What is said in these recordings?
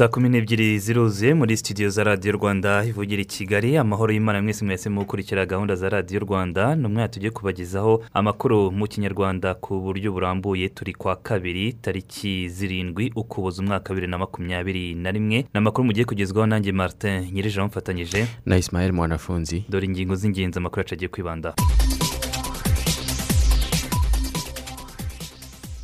saa kumi n'ebyiri ziruzuye muri studio za radiyo rwanda ivugira i kigali. Amahoro y'imana mwese mwese mu gukurikira gahunda za radiyo rwanda. Ni umwanya tugiye kubagezaho amakuru mu kinyarwanda ku buryo burambuye. Turi kwa kabiri tariki zirindwi ukuboza umwaka wa bibiri na makumyabiri na rimwe. Ni amakuru mugiye kugezwaho nanjye martin nyir'ijana mufatanyije na isimayeli mwanafunzi. Dore ingingo z'ingenzi amakuru yacu agiye kwibanda.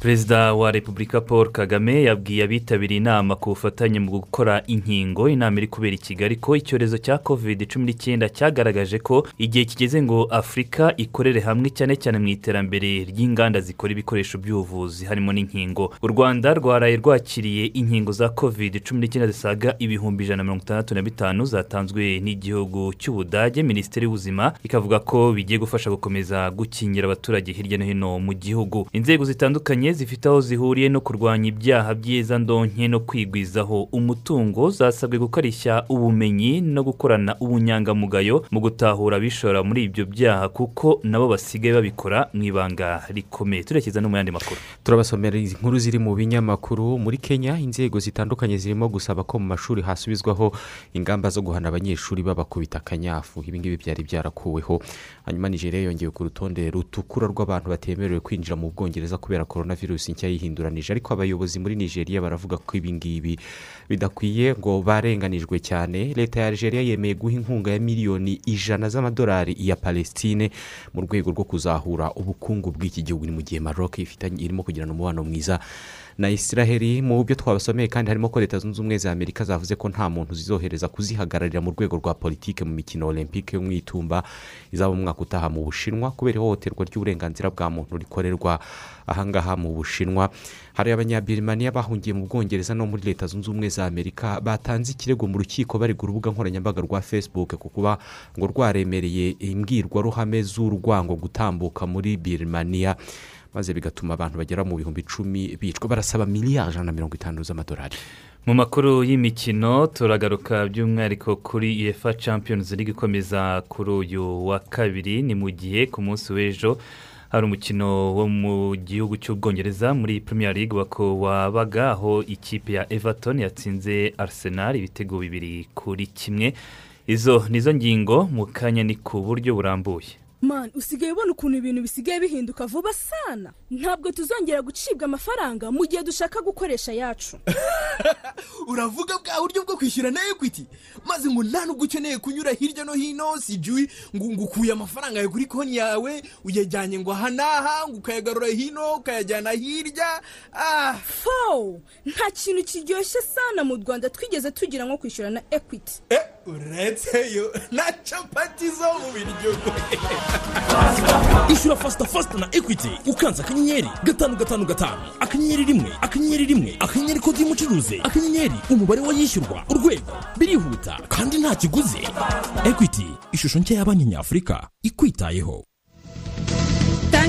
Perezida wa repubulika paul kagame yabwiye abitabiriye inama ku bufatanye mu gukora inkingo inama iri kubera i kigali ko icyorezo cya covid cumi n'icyenda cyagaragaje ko igihe kigeze ngo afurika ikorere hamwe cyane cyane mu iterambere ry'inganda zikora ibikoresho by'ubuvuzi harimo n'inkingo. U rwanda rwaraye rwakiriye inkingo za covid cumi n'icyenda zisaga ibihumbi ijana na mirongo itandatu na bitanu zatanzwe n'igihugu cy'ubudage minisiteri y'ubuzima ikavuga ko bigiye gufasha gukomeza gukingira abaturage hirya no hino mu gihugu. Inzego zitandukanye zifite aho zihuriye no kurwanya ibyaha by'iza ndonke no kwigwizaho. Umutungo zasabwe gukarishya ubumenyi no gukorana ubunyangamugayo mu gutahura abishora muri ibyo byaha kuko nabo basigaye babikora mu ibanga rikomeye. Turekeza no mu yandi makuru. Turabasomera inkuru ziri mu binyamakuru. Muri kenya inzego zitandukanye zirimo gusaba ko mu mashuri hasubizwaho ingamba zo guhana abanyeshuri babakubita akanyafu. Ibingibi byari byarakuweho. Hanyuma nigeria yongeye ku rutonde rutukura rw'abantu batemerewe kwinjira mu bwongereza kubera korona virusi nshya yihinduranije ariko abayobozi muri nigeria baravuga ko ibingibi bidakwiye ngo barenganijwe cyane. Leta ya nigeria yemeye guha inkunga ya miliyoni ijana z'amadolari ya palestine mu rwego rwo kuzahura ubukungu bw'iki gihugu. Ni mu gihe maroc irimo kugirana umubano mwiza na israheli. Mu byo twabasomeye kandi harimo ko leta zunze ubumwe za amerika zavuze ko nta muntu zizohereza kuzihagararira mu rwego rwa politiki mu mikino olympique yo mu itumba izaba umwaka utaha mu bushinwa kubera ihohoterwa ry'uburenganzira bwa muntu rikorerwa ahangaha mu bushinwa. Hari abanyabirimaniya bahungiye mu bwongereza no muri leta zunze ubumwe za amerika batanze ikirego mu rukiko bari ku rubuga nkoranyambaga rwa facebook ku kuba ngo rwaremereye imbwirwaruhame z'urwango gutambuka muri birimaniya maze bigatuma abantu bagera mu bihumbi icumi bicwa. Barasaba miliyari ijana na mirongo itanu z'amadolari. Mu makuru y'imikino turagaruka by'umwihariko kuri uefa champions league ikomeza kuri uyu wa kabiri. Ni mu gihe ku munsi w'ejo hari umukino wo mu gihugu cy'ubwongereza muri premier league wabaga aho ikipe ya everton yatsinze arsenal ibitego bibiri kuri kimwe. Izo nizo ngingo mu kanya ni ku buryo burambuye. Mani usigaye ubona ukuntu ibintu bisigaye bihinduka vuba sana. Ntabwo tuzongera gucibwa amafaranga mu gihe dushaka gukoresha ayacu uravuga bwa buryo bwo kwishyura na ekwiti maze ngo nta nubwo ukeneye kunyura hirya no hino sijuwi ngo ukuye amafaranga yawe kuri konti yawe uyajyanye ngo aha n'aha ngo ukayagarura hino ukayajyana hirya. Fo nta kintu kiryoshye sana mu rwanda twigeze tugira nko kwishyura na ekwiti uretse yo na capati zo mu biryo. Ishyura fasita fasita na ekwiti ukanze akanyenyeri gatanu gatanu gatanu. Akanyenyeri rimwe akanyenyeri rimwe akanyenyeri kode y'umucuruzi akanyenyeri umubare w'ayishyurwa. Urwego birihuta kandi nta kiguzi. Ekwiti ishusho nshya ya banki nyafurika ikwitayeho.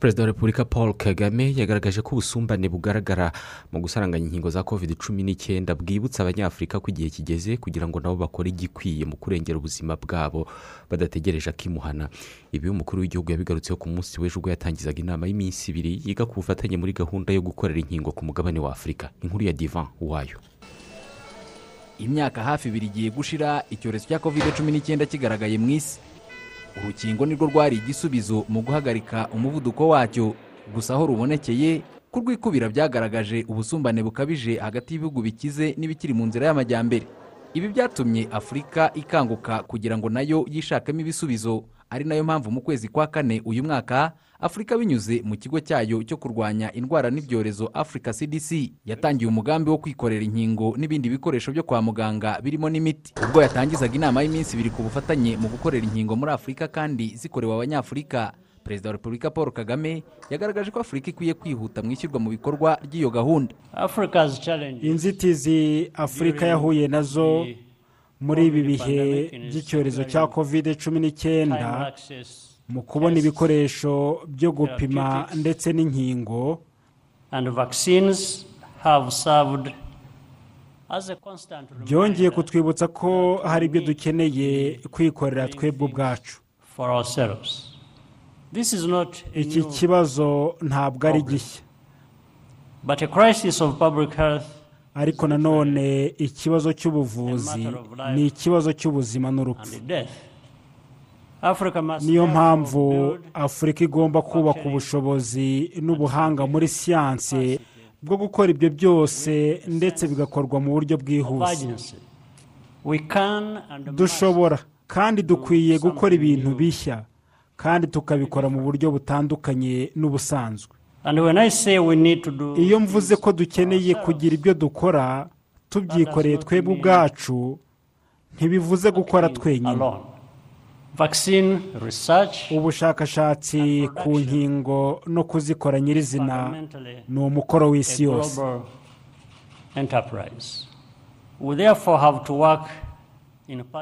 Perezida wa repubulika paul kagame yagaragaje ko ubusumbane bugaragara mu gusaranganya inkingo za covid cumi n'icyenda bwibutsa abanyafurika ko igihe kigeze kugira ngo nabo bakore igikwiye mu kurengera ubuzima bwabo badategereje akimuhana. Ibi umukuru w'igihugu yabigarutseho ku munsi w'ejo ubwo yatangizaga inama y'iminsi ibiri yiga ku bufatanye muri gahunda yo gukorera inkingo ku mugabane wa afurika. Inkuru ya divan wayo imyaka hafi ibiri igiye gushira icyorezo cya covid cumi n'icyenda kigaragaye mu isi. Urukingo nirwo rwari igisubizo mu guhagarika umuvuduko wacyo. Gusa aho rubonekeye kurwikubira byagaragaje ubusumbane bukabije hagati y'ibihugu bikize n'ibikiri mu nzira y'amajyambere. Ibi byatumye afurika ikanguka kugira ngo na yo yishakemo ibisubizo. Ari na yo mpamvu mu kwezi kwa kane uyu mwaka afurika binyuze mu kigo cyayo cyo kurwanya indwara n'ibyorezo africa cdc yatangiye umugambi wo kwikorera inkingo n'ibindi bikoresho byo kwa muganga birimo n'imiti. Ubwo yatangizaga inama y'iminsi ibiri ku bufatanye mu gukorera inkingo muri afurika kandi zikorewe abanyafurika. Perezida wa repubulika paul kagame yagaragaje ko afurika ikwiye kwihuta mu ishyirwa mu bikorwa ry'iyo gahunda. Inzitizi afurika yahuye na zo muri ibi bihe by'icyorezo cya kovide cumi n'icyenda mu kubona ibikoresho byo gupima ndetse n'inkingo. Byongeye kutwibutsa ko hari ibyo dukeneye kwikorera twebwe ubwacu. iki kibazo ntabwo ari gishya. Ariko nanone ikibazo cy'ubuvuzi ni ikibazo cy'ubuzima n'urupfu. Niyo mpamvu afurika igomba kubaka ubushobozi n'ubuhanga muri siyanse bwo gukora ibyo byose ndetse bigakorwa mu buryo bwihuse. Dushobora kandi dukwiye gukora ibintu bishya kandi tukabikora mu buryo butandukanye n'ubusanzwe. Iyo mvuze ko dukeneye kugira ibyo dukora tubyikoreye twebwe ubwacu ntibivuze gukora twenyine. Ubushakashatsi ku nkingo no kuzikora nyirizina ni umukoro w'isi yose.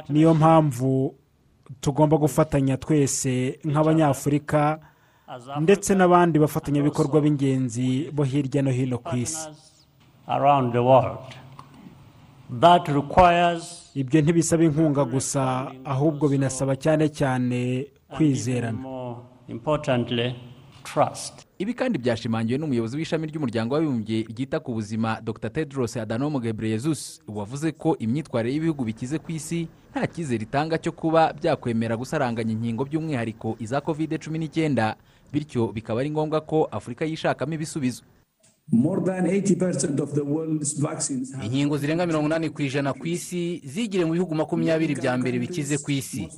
niyo mpamvu tugomba gufatanya twese nk'abanyafurika ndetse n'abandi bafatanyabikorwa b'ingenzi bo hirya no hino ku isi. Ibyo ntibisaba inkunga gusa ahubwo binasaba cyane cyane kwizerana. Ibi kandi byashimangiwe n'umuyobozi w'ishami ry'umuryango w'abibumbye ryita ku buzima dr. Tedros adhanom ghebreyesus. Wavuze ko imyitwarire y'ibihugu bikize ku isi nta cyizere itanga cyo kuba byakwemera gusaranganya inkingo by'umwihariko iza kovide cumi n'icyenda bityo bikaba ari ngombwa ko afurika yishakamo ibisubizo. Inkingo zirenga mirongo inani ku ijana ku isi zigire mu bihugu makumyabiri bya mbere bikize ku isi.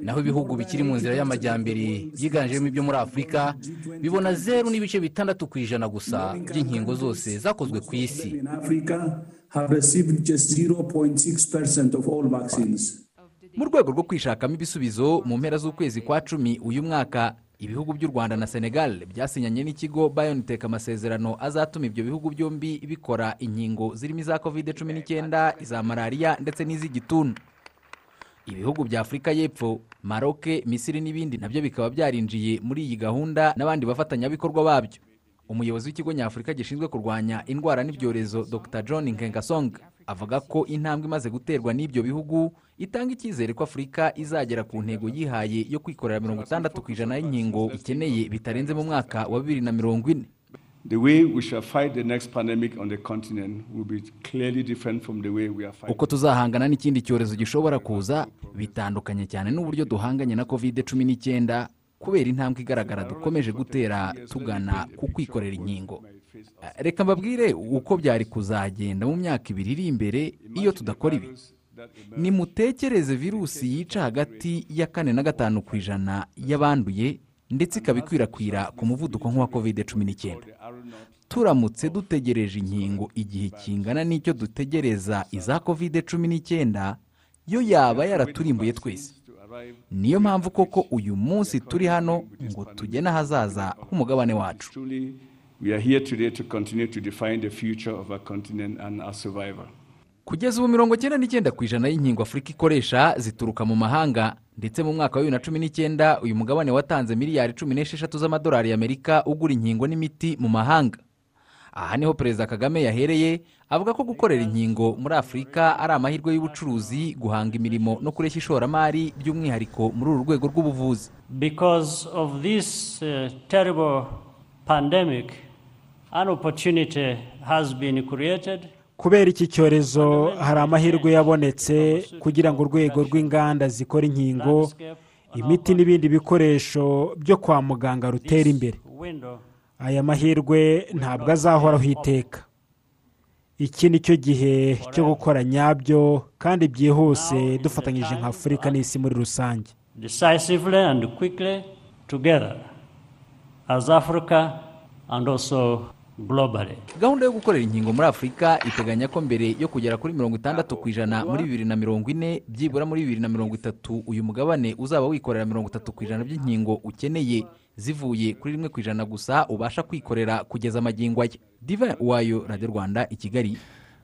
Naho ibihugu bikiri mu nzira y'amajyambere byiganjemo ibyo muri afurika bibona zeru n'ibice bitandatu ku ijana gusa by'inkingo zose zakozwe ku isi. Mu rwego rwo kwishakamo ibisubizo mu mpera z'ukwezi kwa cumi uyu mwaka ibihugu by'u rwanda na senegal byasinyanye n'ikigo biontech amasezerano azatuma ibyo bihugu byombi bikora inkingo zirimo iza kovide cumi n'icyenda iza malariya ndetse n'iz'igituntu ibihugu bya afurika y'epfo maroke misiri n'ibindi na byo bikaba byarinjiye muri iyi gahunda n'abandi bafatanyabikorwa babyo. Umuyobozi w'ikigo nyafurika gishinzwe kurwanya indwara n'ibyorezo dr. John nkengasong avuga ko intambwe imaze guterwa n'ibyo bihugu itanga icyizere ko afurika izagera ku ntego yihaye yo kwikorera mirongo itandatu ku ijana y'inkingo ikeneye bitarenze mu mwaka wa bibiri na mirongo ine. Uko tuzahangana n'ikindi cyorezo gishobora kuza bitandukanye cyane n'uburyo duhanganye na kovide cumi n'icyenda kubera intambwe igaragara dukomeje gutera tugana ku kwikorera inkingo. Reka mbabwire uko byari kuzagenda mu myaka ibiri iri imbere iyo tudakora ibi. nimutekereze virusi yica hagati ya kane na gatanu ku ijana y'abanduye ndetse ikaba ikwirakwira ku muvuduko nk'uwa kovide cumi n'icyenda. turamutse dutegereje inkingo. Igihe kingana n'icyo dutegereza iza kovide cumi n'icyenda yo yaba yaraturimbuye twese. niyo mpamvu koko uyu munsi turi hano ngo tugene ahazaza h'umugabane wacu. We are here today to continue to define the future of our continent and our survival. kugeza ubu mirongo icyenda n'icyenda ku ijana y'inkingo afurika ikoresha zituruka mu mahanga ndetse mu mwaka wa bibiri na cumi n'icyenda uyu mugabane watanze miliyari cumi n'esheshatu z'amadolari y'amerika ugura inkingo n'imiti mu mahanga aha ni ho perezida kagame yahereye avuga ko gukorera inkingo muri afurika ari amahirwe y'ubucuruzi guhanga imirimo no kureshya ishoramari by'umwihariko muri uru rwego rw'ubuvuzi Because of this uh, terrible pandemic, kubera iki cyorezo hari amahirwe yabonetse kugira ngo urwego rw'inganda zikora inkingo imiti n'ibindi bikoresho byo kwa muganga rutere imbere. aya mahirwe ntabwo azahoraho iteka. Iki ni cyo gihe cyo gukora nyabyo kandi byihuse dufatanyije nka afurika n'isi muri rusange. Decisively and quickly together. as Africa and also globally. gahunda yo gukorera inkingo muri afurika iteganya ko mbere yo kugera kuri mirongo itandatu ku ijana muri bibiri na mirongo ine byibura muri bibiri na mirongo itatu uyu mugabane uzaba wikorera mirongo itatu ku ijana by'inkingo ukeneye zivuye kuri rimwe ku ijana gusa ubasha kwikorera kugeza amagingo aya. Diva wayo radiyo rwanda i kigali.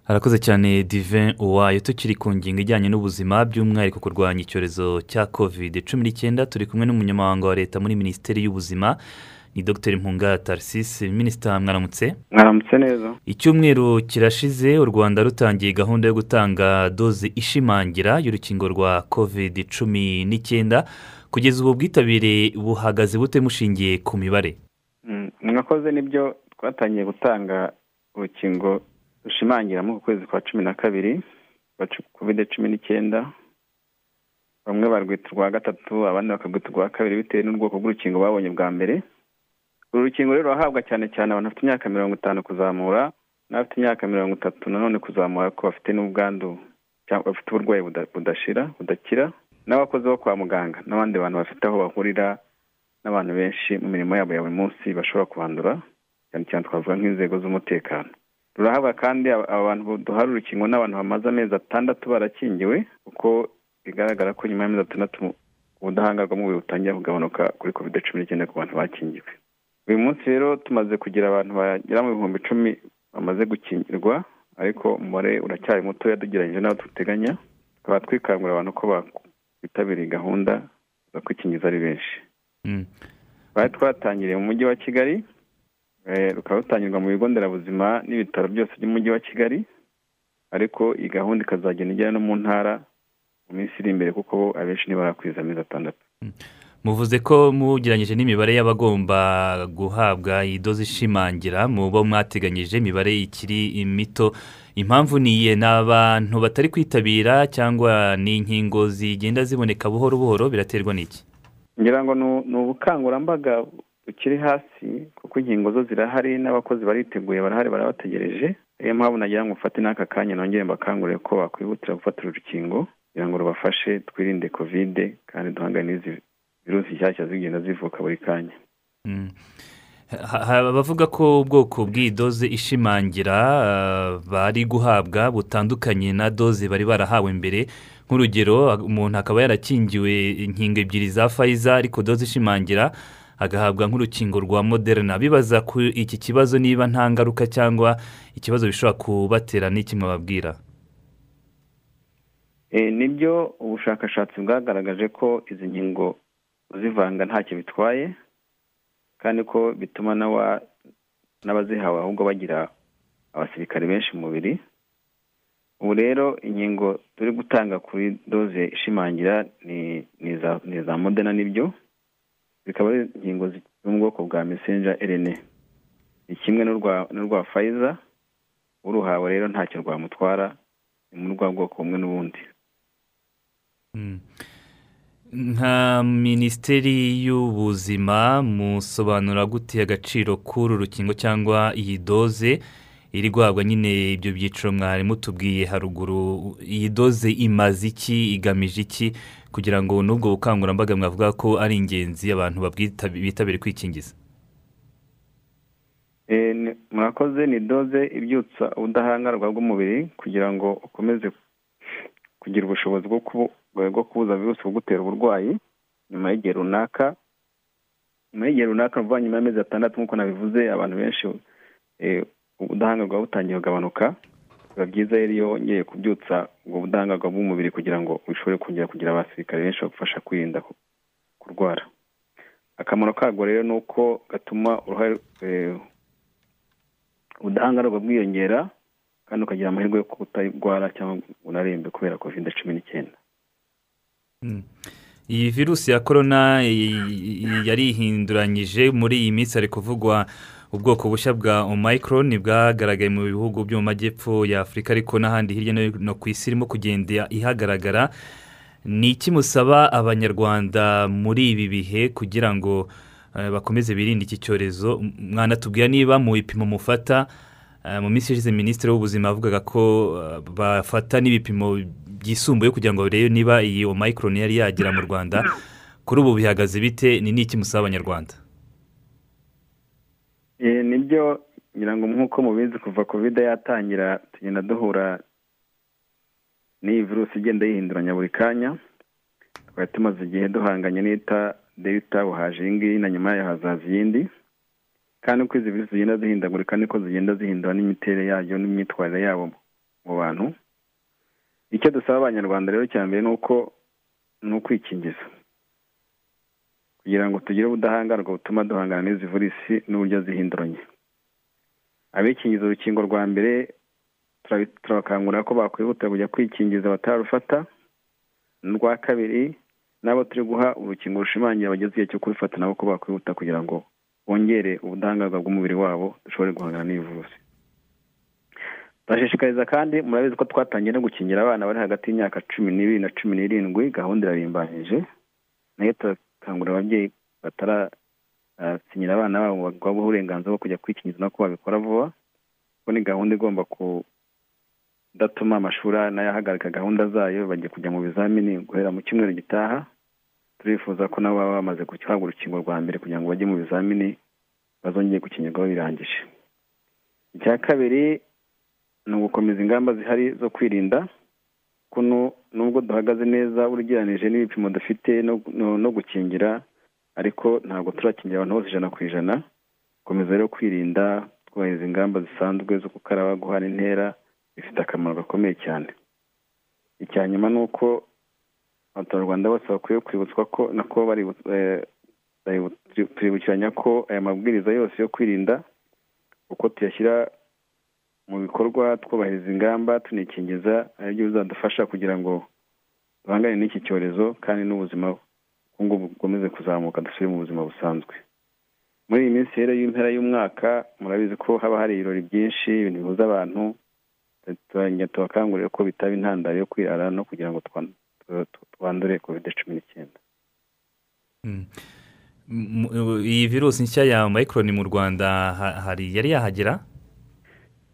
Harakoze cyane divin uwayo. Tukiri ku ngingo ijyanye n'ubuzima by'umwihariko kurwanya icyorezo cya covid. Cumi n'icyenda turi kumwe n'umunyamabanga wa leta muri minisiteri y'ubuzima. Ni dr. Mpunga tarisisi minisita mwaramutse. Mwaramutse neza. Icyumweru kirashize u rwanda rutangiye gahunda yo gutanga doze ishimangira y'urukingo rwa covid cumi n'icyenda kugeza ubu bwitabire buhagaze bute mushingiye ku mibare? Mm, mwakoze ni byo twatangiye gutanga urukingo rushimangira mu kwezi kwa cumi na kabiri rwa kovide cumi n'icyenda. Bamwe barwita urwa gatatu abandi bakarwita urwa kabiri bitewe n'ubwoko bw'urukingo babonye bwa mbere. Uru rukingo rero rurahabwa cyane cyane abantu bafite imyaka mirongo itanu kuzamura n'abafite imyaka mirongo itatu nanone kuzamura ko bafite n'ubwandu bafite uburwayi buda- budashira budakira n'abakozi bo kwa muganga n'abandi bantu bafite aho bahurira n'abantu benshi mu mirimo yabo ya buri munsi bashobora kuhandura cyane cyane twavuga nk'inzego z'umutekano. Rurahabwa kandi aba- abantu duhari urukingo n'abantu bamaze amezi atandatu barakingiwe kuko bigaragara ko nyuma y'amezi atandatu ubudahangarwa bw'umubiri butangira kugabanuka kuri covid cumi n'icyenda ku bantu bakingiwe. Uyu munsi rero tumaze kugira abantu bagera mu bihumbi icumi bamaze gukingirwa ariko umubare uracyari mutoya tugereranyije n'abo duteganya. Tukaba twikangurira abantu ko bitabiriye gahunda zo kwikingiza ari benshi. Twari twatangiriye mu mujyi wa kigali eh, rukaba rutangirwa mu bigo nderabuzima n'ibitaro byose by'umujyi wa kigali ariko iyi gahunda ikazagenda igera no mu ntara mu minsi iri imbere kuko abenshi ntibarakwiza amezi atandatu. Muvuze ko mugeranyije n'imibare y'abagomba guhabwa iyi doze ishimangira mu bo mwateganyije imibare ikiri mito impamvu ni iye ni abantu batari kwitabira cyangwa ni inkingo zigenda ziboneka buhoro buhoro biraterwa n'iki? Ngira ngo ni- ubukangurambaga bukiri hasi kuko inkingo zo zirahari n'abakozi bariteguye barahari barabategereje. Niyo mpamvu nagira ngo mfate n'aka kanya nongere mbakangurire ko bakwihutira gufata uru rukingo kugira ngo rubafashe twirinde kovide kandi duhangane n'izi virusi nshyashya zigenda zivuka buri kanya. Ha- ha- abavuga ko ubwoko bw'iyi doze ishimangira ah, bari guhabwa butandukanye na doze bari barahawe mbere. Nk'urugero umuntu akaba yarakingiwe inkingo ebyiri za fayiza ariko doze ishimangira agahabwa nk'urukingo rwa moderna. Bibaza ku iki kibazo niba nta ngaruka cyangwa ikibazo bishobora kubatera n'iki mwababwira? Eh, ni byo ubushakashatsi bwagaragaje ko izi nkingo zivanga ntacyo bitwaye kandi ko bituma n'aba- n'abazihawe ahubwo bagira abasirikare benshi mu mubiri. Ubu rero inkingo turi gutanga kuri doze ishimangira ni iza modena ni byo zikaba ari inkingo zo mu bwoko bwa mesenja rna ni kimwe n'urwa fayiza uruhawe rero ntacyo rwamutwara ni muri rwa bwoko bumwe n'ubundi. Nka minisiteri y'ubuzima musobanura gute agaciro k'uru rukingo cyangwa iyi doze iri guhabwa nyine ibyo byiciro mwari mutubwiye haruguru. Iyi doze imaze iki igamije iki? Kugira ngo n'ubwo bukangurambaga mwavuga ko ari ingenzi abantu bitabire kwikingiza. Ni- murakoze ni doze ibyutsa ubudahangarwa bw'umubiri kugira ngo ukomeze kugira ubushobozi bwo kubu- bwo kubuza virusi kugutera uburwayi nyuma y'igihe runaka nyuma y'igihe runaka ni nyuma y'amezi atandatu nk'uko nabivuze abantu benshi eh, ubudahangarwa butangiye kugabanuka biba byiza rero iyo wongeye kubyutsa ubwo budahangarwa bw'umubiri kugira ngo ushobore kongera kugira abasirikare benshi bagufasha kwirinda ku- kurwara. Akamaro kabwo rero ni uko gatuma uruhare eh, ubudahangarwa bwiyongera kandi ukagira amahirwe yo kutarwara cyangwa unarembe kubera kovide cumi n'icyenda. Iyi virusi ya korona yarihinduranyije. Muri iyi minsi hari kuvugwa ubwoko bushya bwa omayikoroni bwagaragaye mu bihugu byo mu majyepfo ya afurika ariko n'ahandi hirya no hino ku isi irimo kugenda ihagaragara. Ni iki musaba abanyarwanda muri ibi bihe kugira ngo eh, bakomeze birinde iki cyorezo? Mwanatubwira niba mu bipimo mufata mu minsi ishize minisitiri w'ubuzima yavugaga ko eh, bafata n'ibipimo byisumbuye kugira ngo barebe niba iyi omayikoroni yari yagera mu rwanda kuri ubu bihagaze bite ni n'iki musaba abanyarwanda? Nibyo ngira ngo nk'uko mubizi kuva kovide yatangira tugenda duhura n'iyi virusi igenda yihinduranya buri kanya twari tumaze igihe duhanganye n'ita delta buhaje iyi ngiyi na nyuma yayo hazaza iyindi. Kandi uko izi virusi zigenda zihindagurika niko zigenda zihindura n'imiterere yayo n'imyitwarire yabo mu bantu. Icyo dusaba abanyarwanda rero cya mbere ni uko ni ukwikingiza. Kugira ngo tugire ubudahangarwa butuma duhangana n'izi virusi n'uburyo zihinduranye. Abikingiza urukingo rwa mbere turabakangurira ko bakwihutira kujya kwikingiza batarufata. N'urwa kabiri nabo turi guha urukingo rushimangira abageze igihe cyo kurufata nabo ko bakwihuta kugira ngo bongere ubudahangarwa bw'umubiri wabo dushobore guhangana n'iyi virusi turashishikariza kandi murabizi ko twatangiye no gukingira abana bari hagati y'imyaka cumi n'ibiri na cumi n'irindwi gahunda irarimbanyije na yo turakangurira ababyeyi batarasinyira abana babo bagwaho uburenganzira bwo kujya kwikingiza no ko babikora vuba kuko ni gahunda igomba kudatuma amashuri na yo ahagarika gahunda zayo bagiye kujya mu bizamini guhera mu cyumweru gitaha. Turifuza ko nabo baba bamaze guhabwa urukingo rwa mbere kugira ngo bajye mu bizamini bazongere gukingirwaho birangije icya kabiri ni ugukomeza ingamba zihari zo kwirinda kuno nubwo duhagaze neza ugereranije n'ibipimo dufite no gukingira ariko ntabwo turakingira abantu bose ijana ku ijana gukomeza rero kwirinda twubahiriza ingamba zisanzwe zo gukaraba guhana intera bifite akamaro gakomeye cyane. Icya nyuma ni uko abaturarwanda bose bakwiye kwibutswa ko nako turibukiranya ko aya mabwiriza yose yo kwirinda uko tuyashyira mu bikorwa twubahiriza ingamba tunikingiza ari byo bizadufasha kugira ngo duhangane n'iki cyorezo kandi n'ubuzima ngubu bukomeze kuzamuka dusubire mu buzima busanzwe. Muri iyi minsi rero y'impera y'umwaka murabizi ko haba hari ibirori byinshi ibintu bihuza abantu tubakangurira ko bitaba intandaro yo kwirara no kugira ngo twandure kovide cumi n'icyenda iyi virusi nshya ya mayikoroni mu rwanda hari yari yahagera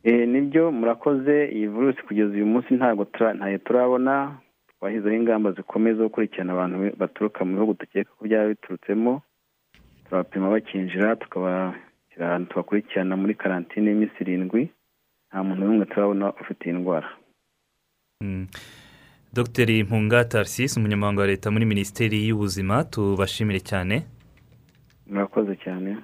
ni byo murakoze iyi virusi kugeza uyu munsi ntabwo ntayo turabona twashyizeho ingamba zikomeye zo gukurikirana abantu baturuka mu bihugu dukeka ko byaba biturutsemo turabapima bakinjira tukabashyira ahantu tubakurikirana muri karantine y'iminsi irindwi nta muntu n'umwe turabona ufite iyi ndwara dr. Mpunga tarisisi umunyamabanga wa leta muri minisiteri y'ubuzima tubashimire cyane. Murakoze cyane.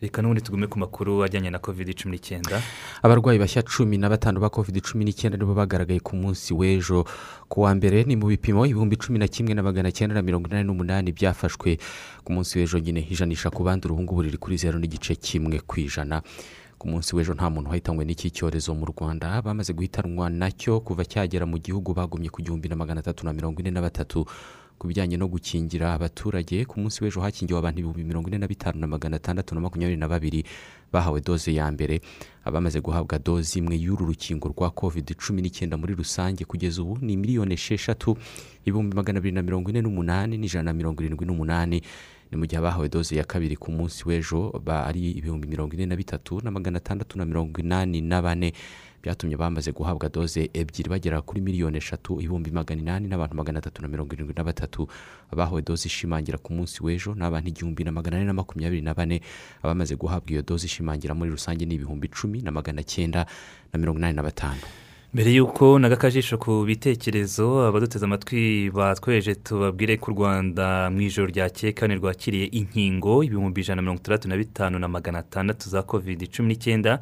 Reka n'ubundi tugume ku makuru ajyanye na kovide cumi n'icyenda. Abarwayi bashya cumi na batanu ba kovide cumi n'icyenda nibo bagaragaye ku munsi w'ejo. Ku wa mbere ni mu bipimo ibihumbi cumi na kimwe na magana cyenda na mirongo inani n'umunani byafashwe ku munsi w'ejo nyine. Ijanisha ku bandi uruhungu riri kuri zeru n'igice kimwe ku ijana. Ku munsi w'ejo nta muntu wahitanywe n'iki cyorezo mu rwanda. Bamaze guhitanwa na cyo kuva cyagera mu gihugu bagumye ku gihumbi na magana atatu na mirongo ine na batatu. Ku bijyanye no gukingira abaturage ku munsi w'ejo hakingiwe abantu ibihumbi mirongo ine na bitanu na magana atandatu na makumyabiri na babiri. Bahawe doze ya mbere. Abamaze guhabwa doze imwe y'uru rukingo rwa kovide cumi n'icyenda muri rusange kugeza ubu ni miliyoni esheshatu ibihumbi magana abiri na mirongo ine n'umunani n'ijana na mirongo irindwi n'umunani. Ni mu gihe abahawe doze ya kabiri ku munsi w'ejo ari ibihumbi mirongo ine na bitatu na magana atandatu na mirongo inani na bane. Byatumye bamaze guhabwa doze ebyiri bagera kuri miliyoni eshatu ibihumbi magana inani n'abantu magana atatu na mirongo irindwi na batatu. Abahawe doze ishimangira ku munsi w'ejo ni abantu igihumbi na magana ane na makumyabiri na bane. Abamaze guhabwa iyo doze ishimangira muri rusange ni ibihumbi icumi na magana cyenda na mirongo inani na batanu. Mbere y'uko n'agakajisho ku bitekerezo abaduteze amatwi batweje tubabwire ko u rwanda mu ijoro ryakeye kandi rwakiriye inkingo ibihumbi ijana na mirongo itandatu na bitanu na magana atandatu za kovide cumi n'icyenda.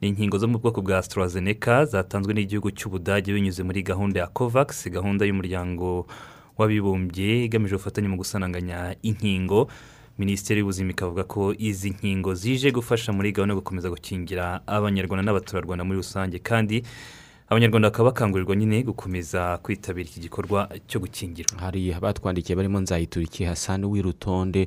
Ni inkingo zo mu bwoko bwa asitarazeneka zatanzwe n'igihugu cy'ubudage binyuze muri gahunda ya kovakisi gahunda y'umuryango w'abibumbye igamije ubufatanye mu gusananganya inkingo. Minisiteri y'ubuzima ikavuga ko izi nkingo zije gufasha muri gahunda yo gukomeza gukingira abanyarwanda n'abaturarwanda muri rusange kandi abanyarwanda bakaba bakangurirwa nyine gukomeza kwitabira iki gikorwa cyo gukingira hari abatwandikiye barimo nzayituriki hasani w'irutonde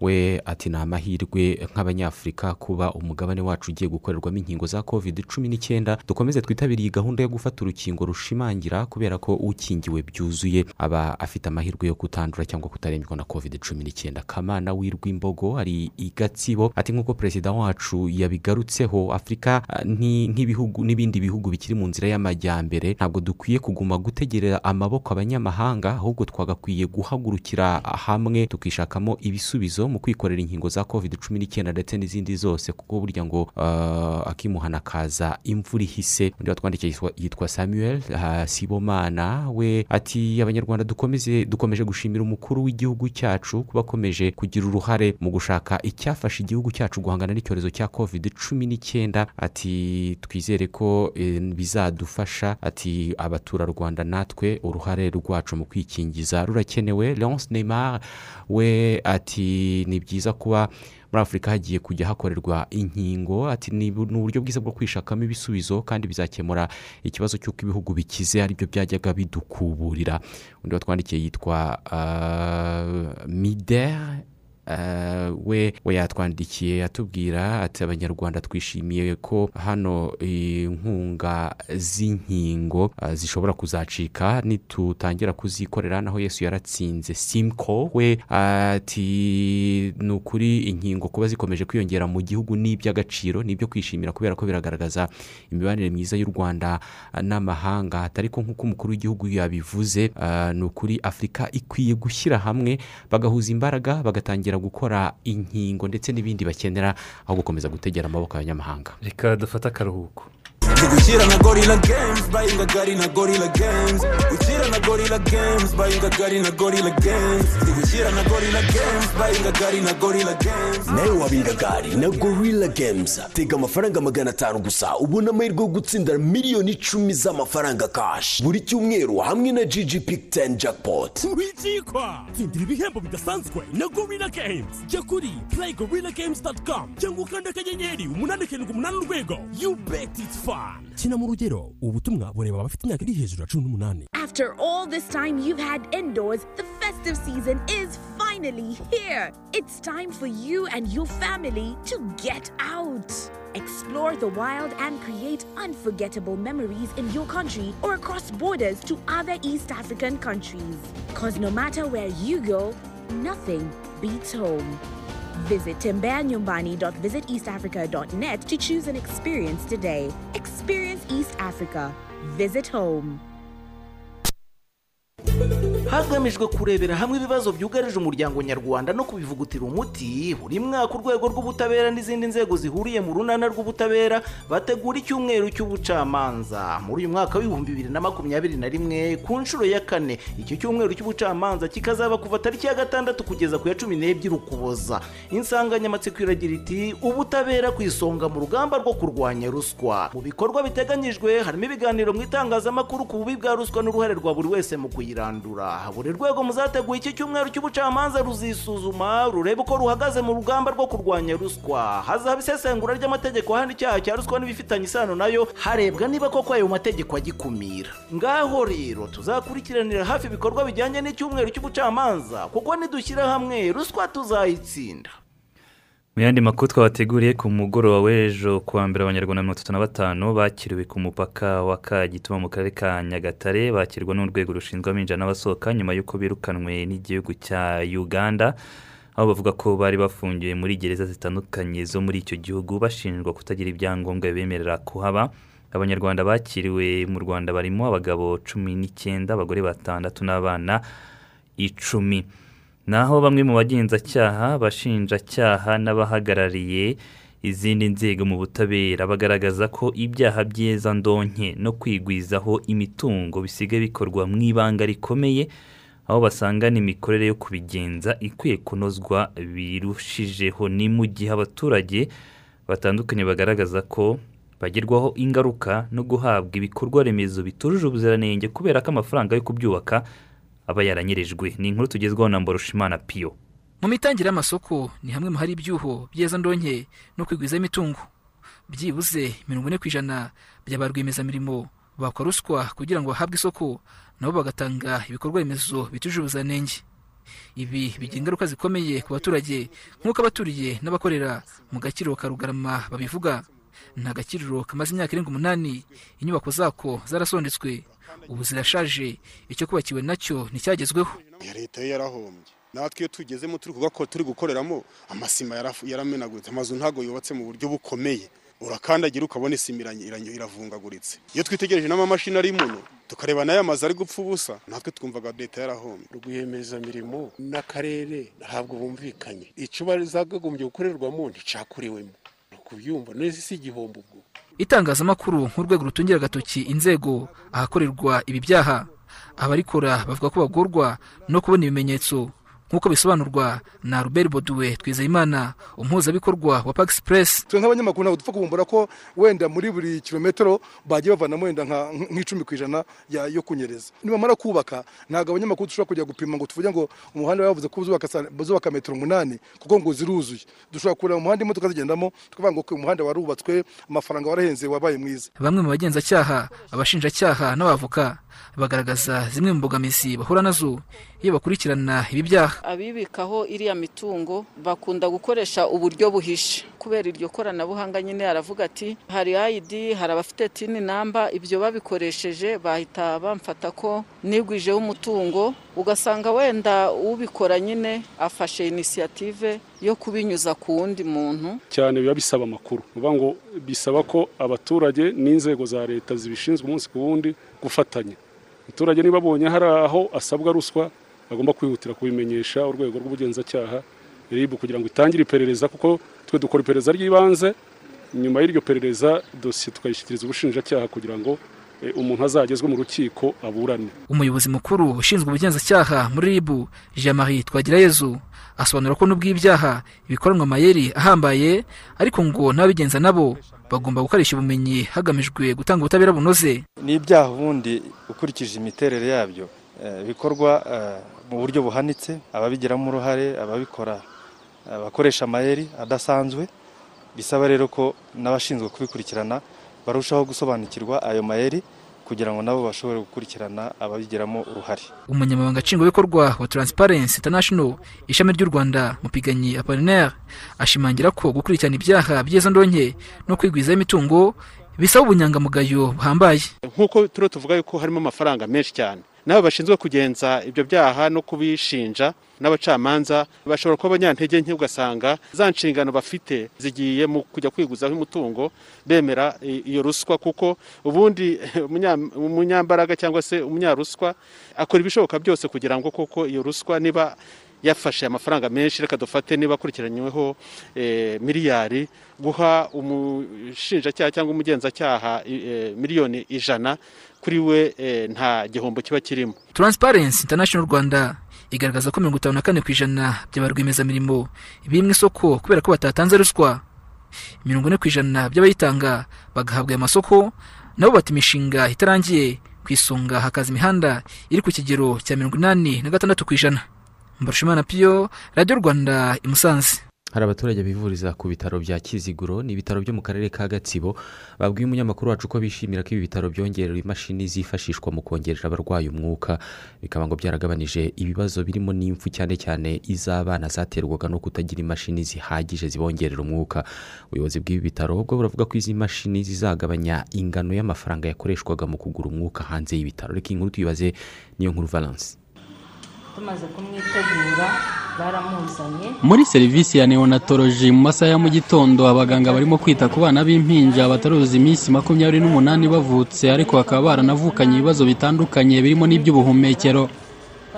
we ati ni amahirwe nk'abanyafurika kuba umugabane wacu ugiye gukorerwamo inkingo za kovide cumi n'icyenda dukomeze twitabire iyi gahunda yo gufata urukingo rushimangira kubera ko ukingiwe byuzuye. Aba afite amahirwe yo kutandura cyangwa kutarembywa na kovide cumi n'icyenda. Kamana w'irwimbogo ari i gatsibo ati nk'uko perezida wacu yabigarutseho afurika nk'ibihugu n'ibindi bihugu bikiri mu nzira y'amajyambere ntabwo dukwiye kuguma gutegerera amaboko abanyamahanga ahubwo twagakwiye guhagurukira hamwe tukishakamo ibisubizo mu kwikorera inkingo za covid cumi n'icyenda ndetse n'izindi zose kuko burya ngo ah, akimuhana kaza imvura ihise. Undi watwandikiye yitwa- samuel ah, sibomana we ati abanyarwanda dukomeze dukomeje gushimira umukuru w'igihugu cyacu kuba akomeje kugira uruhare mu gushaka icyafasha igihugu cyacu guhangana n'icyorezo cya covid cumi n'icyenda. Ati twizere ko eh, bizadufasha. Ati abaturarwanda natwe uruhare rwacu mu kwikingiza rurakenewe. Leonce neymar we ati ni byiza kuba muri afurika hagiye kujya hakorerwa inkingo. Ati ni bu- ni uburyo bwiza bwo kwishakamo ibisubizo kandi bizakemura ikibazo cy'uko ibihugu bikize ari byo byajyaga bidukuburira. Undi watwandikiye yitwa ah, mider Uh, we we yatwandikiye atubwira ati abanyarwanda twishimiye ko hano inkunga z'inkingo uh, zishobora kuzacika nitutangira kuzikorera naho yesu yaratsinze. Simco we ati ni ukuri inkingo kuba zikomeje kwiyongera mu gihugu ni iby'agaciro ni ibyo kwishimira kubera ko biragaragaza imibanire myiza y'u rwanda n'amahanga. Ariko nk'uko umukuru w'igihugu yabivuze uh, ni ukuri afurika ikwiye gushyira hamwe bagahuza imbaraga bagatangira gukora inkingo ndetse n'ibindi bakenera aho gukomeza gutegera amaboko y'abanyamahanga. Reka dufate akaruhuko. Gukira na gorilla games bayinga gari na gorilla games. Gukira na gorilla games bayinga gari na gorilla games. Gukira na gorilla games bayinga gari na gorilla games. Nawe wabinga gari na gorilla games. Tega amafaranga magana atanu gusa. Ubona amahirwe yo gutsindira miliyoni icumi z'amafaranga kashi buri cyumweru hamwe na gg pick 10 jackpot. Wikikwa tsindira ibihembo bidasanzwe na gorilla games. Jya kuri playgorillagames.com cyangwa ukanda akanyenyeri umunani karindwi umunani urwego. You bet it's fun. Kina mu rugero ubu butumwa bureba abafite imyaka iri hejuru ya cumi n'umunani After all this time you've had indoors, the festive season is finally here. It's time for you and your family to get out. Explore the wild and create unforgettable memories in your country or across borders to other East African countries. Because no matter where you go, nothing beats home. Visit timbeanyumbani.visiteastafrica.net to choose an experience today. Experience East Africa. Visit home. Hagamijwe kurebera hamwe ibibazo byugarije umuryango nyarwanda no kubivugutira umuti buri mwaka urwego rw'ubutabera n'izindi nzego zihuriye mu runana rw'ubutabera bategura icyumweru cy'ubucamanza. Muri uyu mwaka w'ibihumbi bibiri na makumyabiri na rimwe ku nshuro ya kane icyo cyumweru cy'ubucamanza kikazaba kuva tariki ya gatandatu kugeza ku ya cumi n'ebyiri ukuboza. Insanganyamatsiko iragira iti ubutabera ku isonga mu rugamba rwo kurwanya ruswa. Mu bikorwa biteganyijwe harimo ibiganiro mu itangazamakuru ku bubi bwa ruswa n'uruhare rwa buri wese mu kuyirandura. Buri rwego muzateguye iki cyumweru cy'ubucamanza ruzisuzuma rurebe uko ruhagaze mu rugamba rwo kurwanya ruswa. Hazaba isesengura ry'amategeko ahana icyaha cya ruswa n'ibifitanye isano na yo harebwa niba koko ayo mategeko agikumira. Ngaho rero tuzakurikiranira hafi ibikorwa bijyanye n'icyumweru cy'ubucamanza kuko nidushyira hamwe ruswa tuzayitsinda. Mu yandi makuru twabateguriye ku mugoroba w'ejo kuwa mbere abanyarwanda mirongo itatu na batanu bakiriwe ku mupaka wa kagituma mu karere ka nyagatare bakirwa n'urwego rushinzwe abinjira n'abasohoka nyuma y'uko birukanwe n'igihugu cya uganda aho bavuga ko bari bafungiwe muri gereza zitandukanye zo muri icyo gihugu bashinjwa kutagira ibyangombwa bibemerera kuhaba. Abanyarwanda bakiriwe mu rwanda barimo abagabo cumi n'icyenda abagore batandatu n'abana icumi. Naho bamwe mu bagenzacyaha abashinjacyaha n'abahagarariye izindi nzego mu butabera bagaragaza ko ibyaha by'iyezandonke no kwigwizaho imitungo bisigaye bikorwa mu ibanga rikomeye aho basanga n'imikorere yo kubigenza ikwiye kunozwa birushijeho. Ni mu gihe abaturage batandukanye bagaragaza ko bagerwaho ingaruka no guhabwa ibikorwa remezo bitujuje ubuziranenge kubera ko amafaranga yo kubyubaka aba yaranyirijwe ni inkuru tugezwaho na mborushimana piyo mu mitangire y'amasoko ni hamwe mu hari ibyuho byeza ndonke no kwigwiza imitungo. Byibuze mirongo ine ku ijana bya ba rwiyemezamirimo bakwa ruswa kugira ngo bahabwe isoko nabo bagatanga ibikorwa remezo bitujuje ubuziranenge. Ibi bigira ingaruka zikomeye ku baturage nk'uko abaturiye n'abakorera mu gakiriro ka rugarama babivuga. Ni agakiriro kamaze imyaka irenga umunani. Inyubako zako zarasondetswe. Ubu zirashaje. Icyo kubakiwe na cyo nticyagezweho. Leta yo yarahombye. Natwe iyo tugezemo turi kuvuga ko turi gukoreramo amasima yaramenaguritse. Amazu ntabwo yubatse mu buryo bukomeye. Urakandagira ukabona isima iravungaguritse. Iyo twitegereje n'amamashini ari muno tukareba n'aya mazu ari gupfa ubusa natwe twumvaga leta yarahombye. Rwiyemezamirimo n'akarere ntabwo bumvikanye. Icyo bazagagombye gukorerwamo nticakuriwemo ni ukubyumva neza si igihombo ubwo. Itangazamakuru nk'urwego rutungira agatoki inzego ahakorerwa ibi byaha. Abarikora bavuga ko bagorwa no kubona ibimenyetso nk'uko bisobanurwa na Robert Boduwe Twizeyimana umuhuzabikorwa wa Park Express twe nk'abanyamakuru ntabwo dupfa kubumbura ko wenda muri buri kilometero bagiye bavanamo wenda nk'icumi ku ijana ya- yo kunyereza nibamara kubaka ntabwo abanyamakuru dushobora kujya gupima ngo tuvuge ngo umuhanda bavuze ko uzubaka metero umunani kuko ngo ziruzuye. Dushobora kureba umuhanda imodoka zigendamo tukavuga ngo umuhanda warubatswe amafaranga warahenze wabaye mwiza. Bamwe mu bagenzacyaha abashinjacyaha n'abavoka bagaragaza zimwe mu mbogamizi bahura na zo iyo bakurikirana ibi byaha. Abibikaho iriya mitungo bakunda gukoresha uburyo buhishe. Kubera iryo koranabuhanga nyine aravuga ati hari ayidi hari abafite tini namba ibyo babikoresheje bahita bamfata ko nigwijeho umutungo ugasanga wenda ubikora nyine afashe inisiyative yo kubinyuza ku wundi muntu. Cyane biba bisaba amakuru. Ni ukuvuga ngo bisaba ko abaturage n'inzego za leta zibishinzwe umunsi ku wundi gufatanya. Umuturage niba abonye hari aho asabwa ruswa agomba kwihutira kubimenyesha urwego rw'ubugenzacyaha RIB kugira ngo itangire iperereza kuko twe dukora iperereza ry'ibanze nyuma y'iryo perereza dosiye tukayishyikiriza ubushinjacyaha kugira ngo eh, umuntu azagezwe mu rukiko aburane. Umuyobozi mukuru ushinzwe ubugenzacyaha muri RIB Jean Marie Twagirayezu asobanura ko nubwo ibyaha bikoranwa amayeri ahambaye ariko ngo n'ababigenza nabo bagomba gukoresha ubumenyi hagamijwe gutanga ubutabera bunoze. Ni ibyaha ubundi ukurikije imiterere yabyo eh, bikorwa eh, mu buryo buhanitse ababigiramo uruhare ababikora eh, bakoresha amayeri adasanzwe bisaba rero ko n'abashinzwe kubikurikirana barushaho gusobanukirwa ayo mayeri kugira ngo nabo bashobore gukurikirana ababigiramo uruhare. Umunyamabanga nshingwabikorwa wa Transparency International ishami ry'u Rwanda Mupiganyi Apollinaire ashimangira ko gukurikirana ibyaha by'izandonke no kwigwizaho imitungo bisaba ubunyangamugayo buhambaye. Nk'uko turiho tuvuga yuko harimo amafaranga menshi cyane. N'abo bashinzwe kugenza ibyo byaha no kubishinja n'abacamanza bashobora kuba abanyantege nke ugasanga za nshingano bafite zigiye mu kujya kwiguzaho umutungo bemera iyo ruswa kuko ubundi umunya- umunyambaraga cyangwa se umunyaruswa akora ibishoboka byose kugira ngo koko iyo ruswa niba yafashe amafaranga menshi reka dufate niba akurikiranyweho eh, miliyari guha umushinjacyaha cyangwa umugenzacyaha eh, miliyoni ijana kuri we eh, nta gihombo kiba kirimo. Transparency International Rwanda igaragaza ko mirongo itanu na kane ku ijana by'aba rwiyemezamirimo biri mu isoko kubera ko batatanze ruswa. Mirongo ine ku ijana by'abayitanga bagahabwa aya masoko nabo bata imishinga itarangiye ku isonga hakaza imihanda iri ku kigero cya mirongo inani na gatandatu ku ijana. Mbarushimana piyo radiyo rwanda i musanze. Hari abaturage bivuriza ku bitaro bya kiziguro ni ibitaro byo mu karere ka gatsibo babwiye umunyamakuru wacu ko bishimira ko ibi bitaro byongerera imashini zifashishwa mu kongerera abarwayi umwuka. Bikaba ngo byaragabanije ibibazo birimo n'impfu cyane cyane iz'abana zaterwaga no kutagira imashini zihagije zibongerera umwuka. Ubuyobozi bw'ibi bitaro bwo buravuga ko izi mashini zizagabanya ingano y'amafaranga yakoreshwaga mu kugura umwuka hanze y'ibitaro. Reka iyi nkuru tuyibaze niyo nkuru valence. Tumaze kumwitegura baramuzanye. Muri serivisi ya neonatoloji mu masaha ya mu gitondo abaganga barimo kwita ku bana b'impinja bataruzuza iminsi makumyabiri n'umunani bavutse ariko bakaba baranavukanye ibibazo bitandukanye birimo n'iby'ubuhumekero.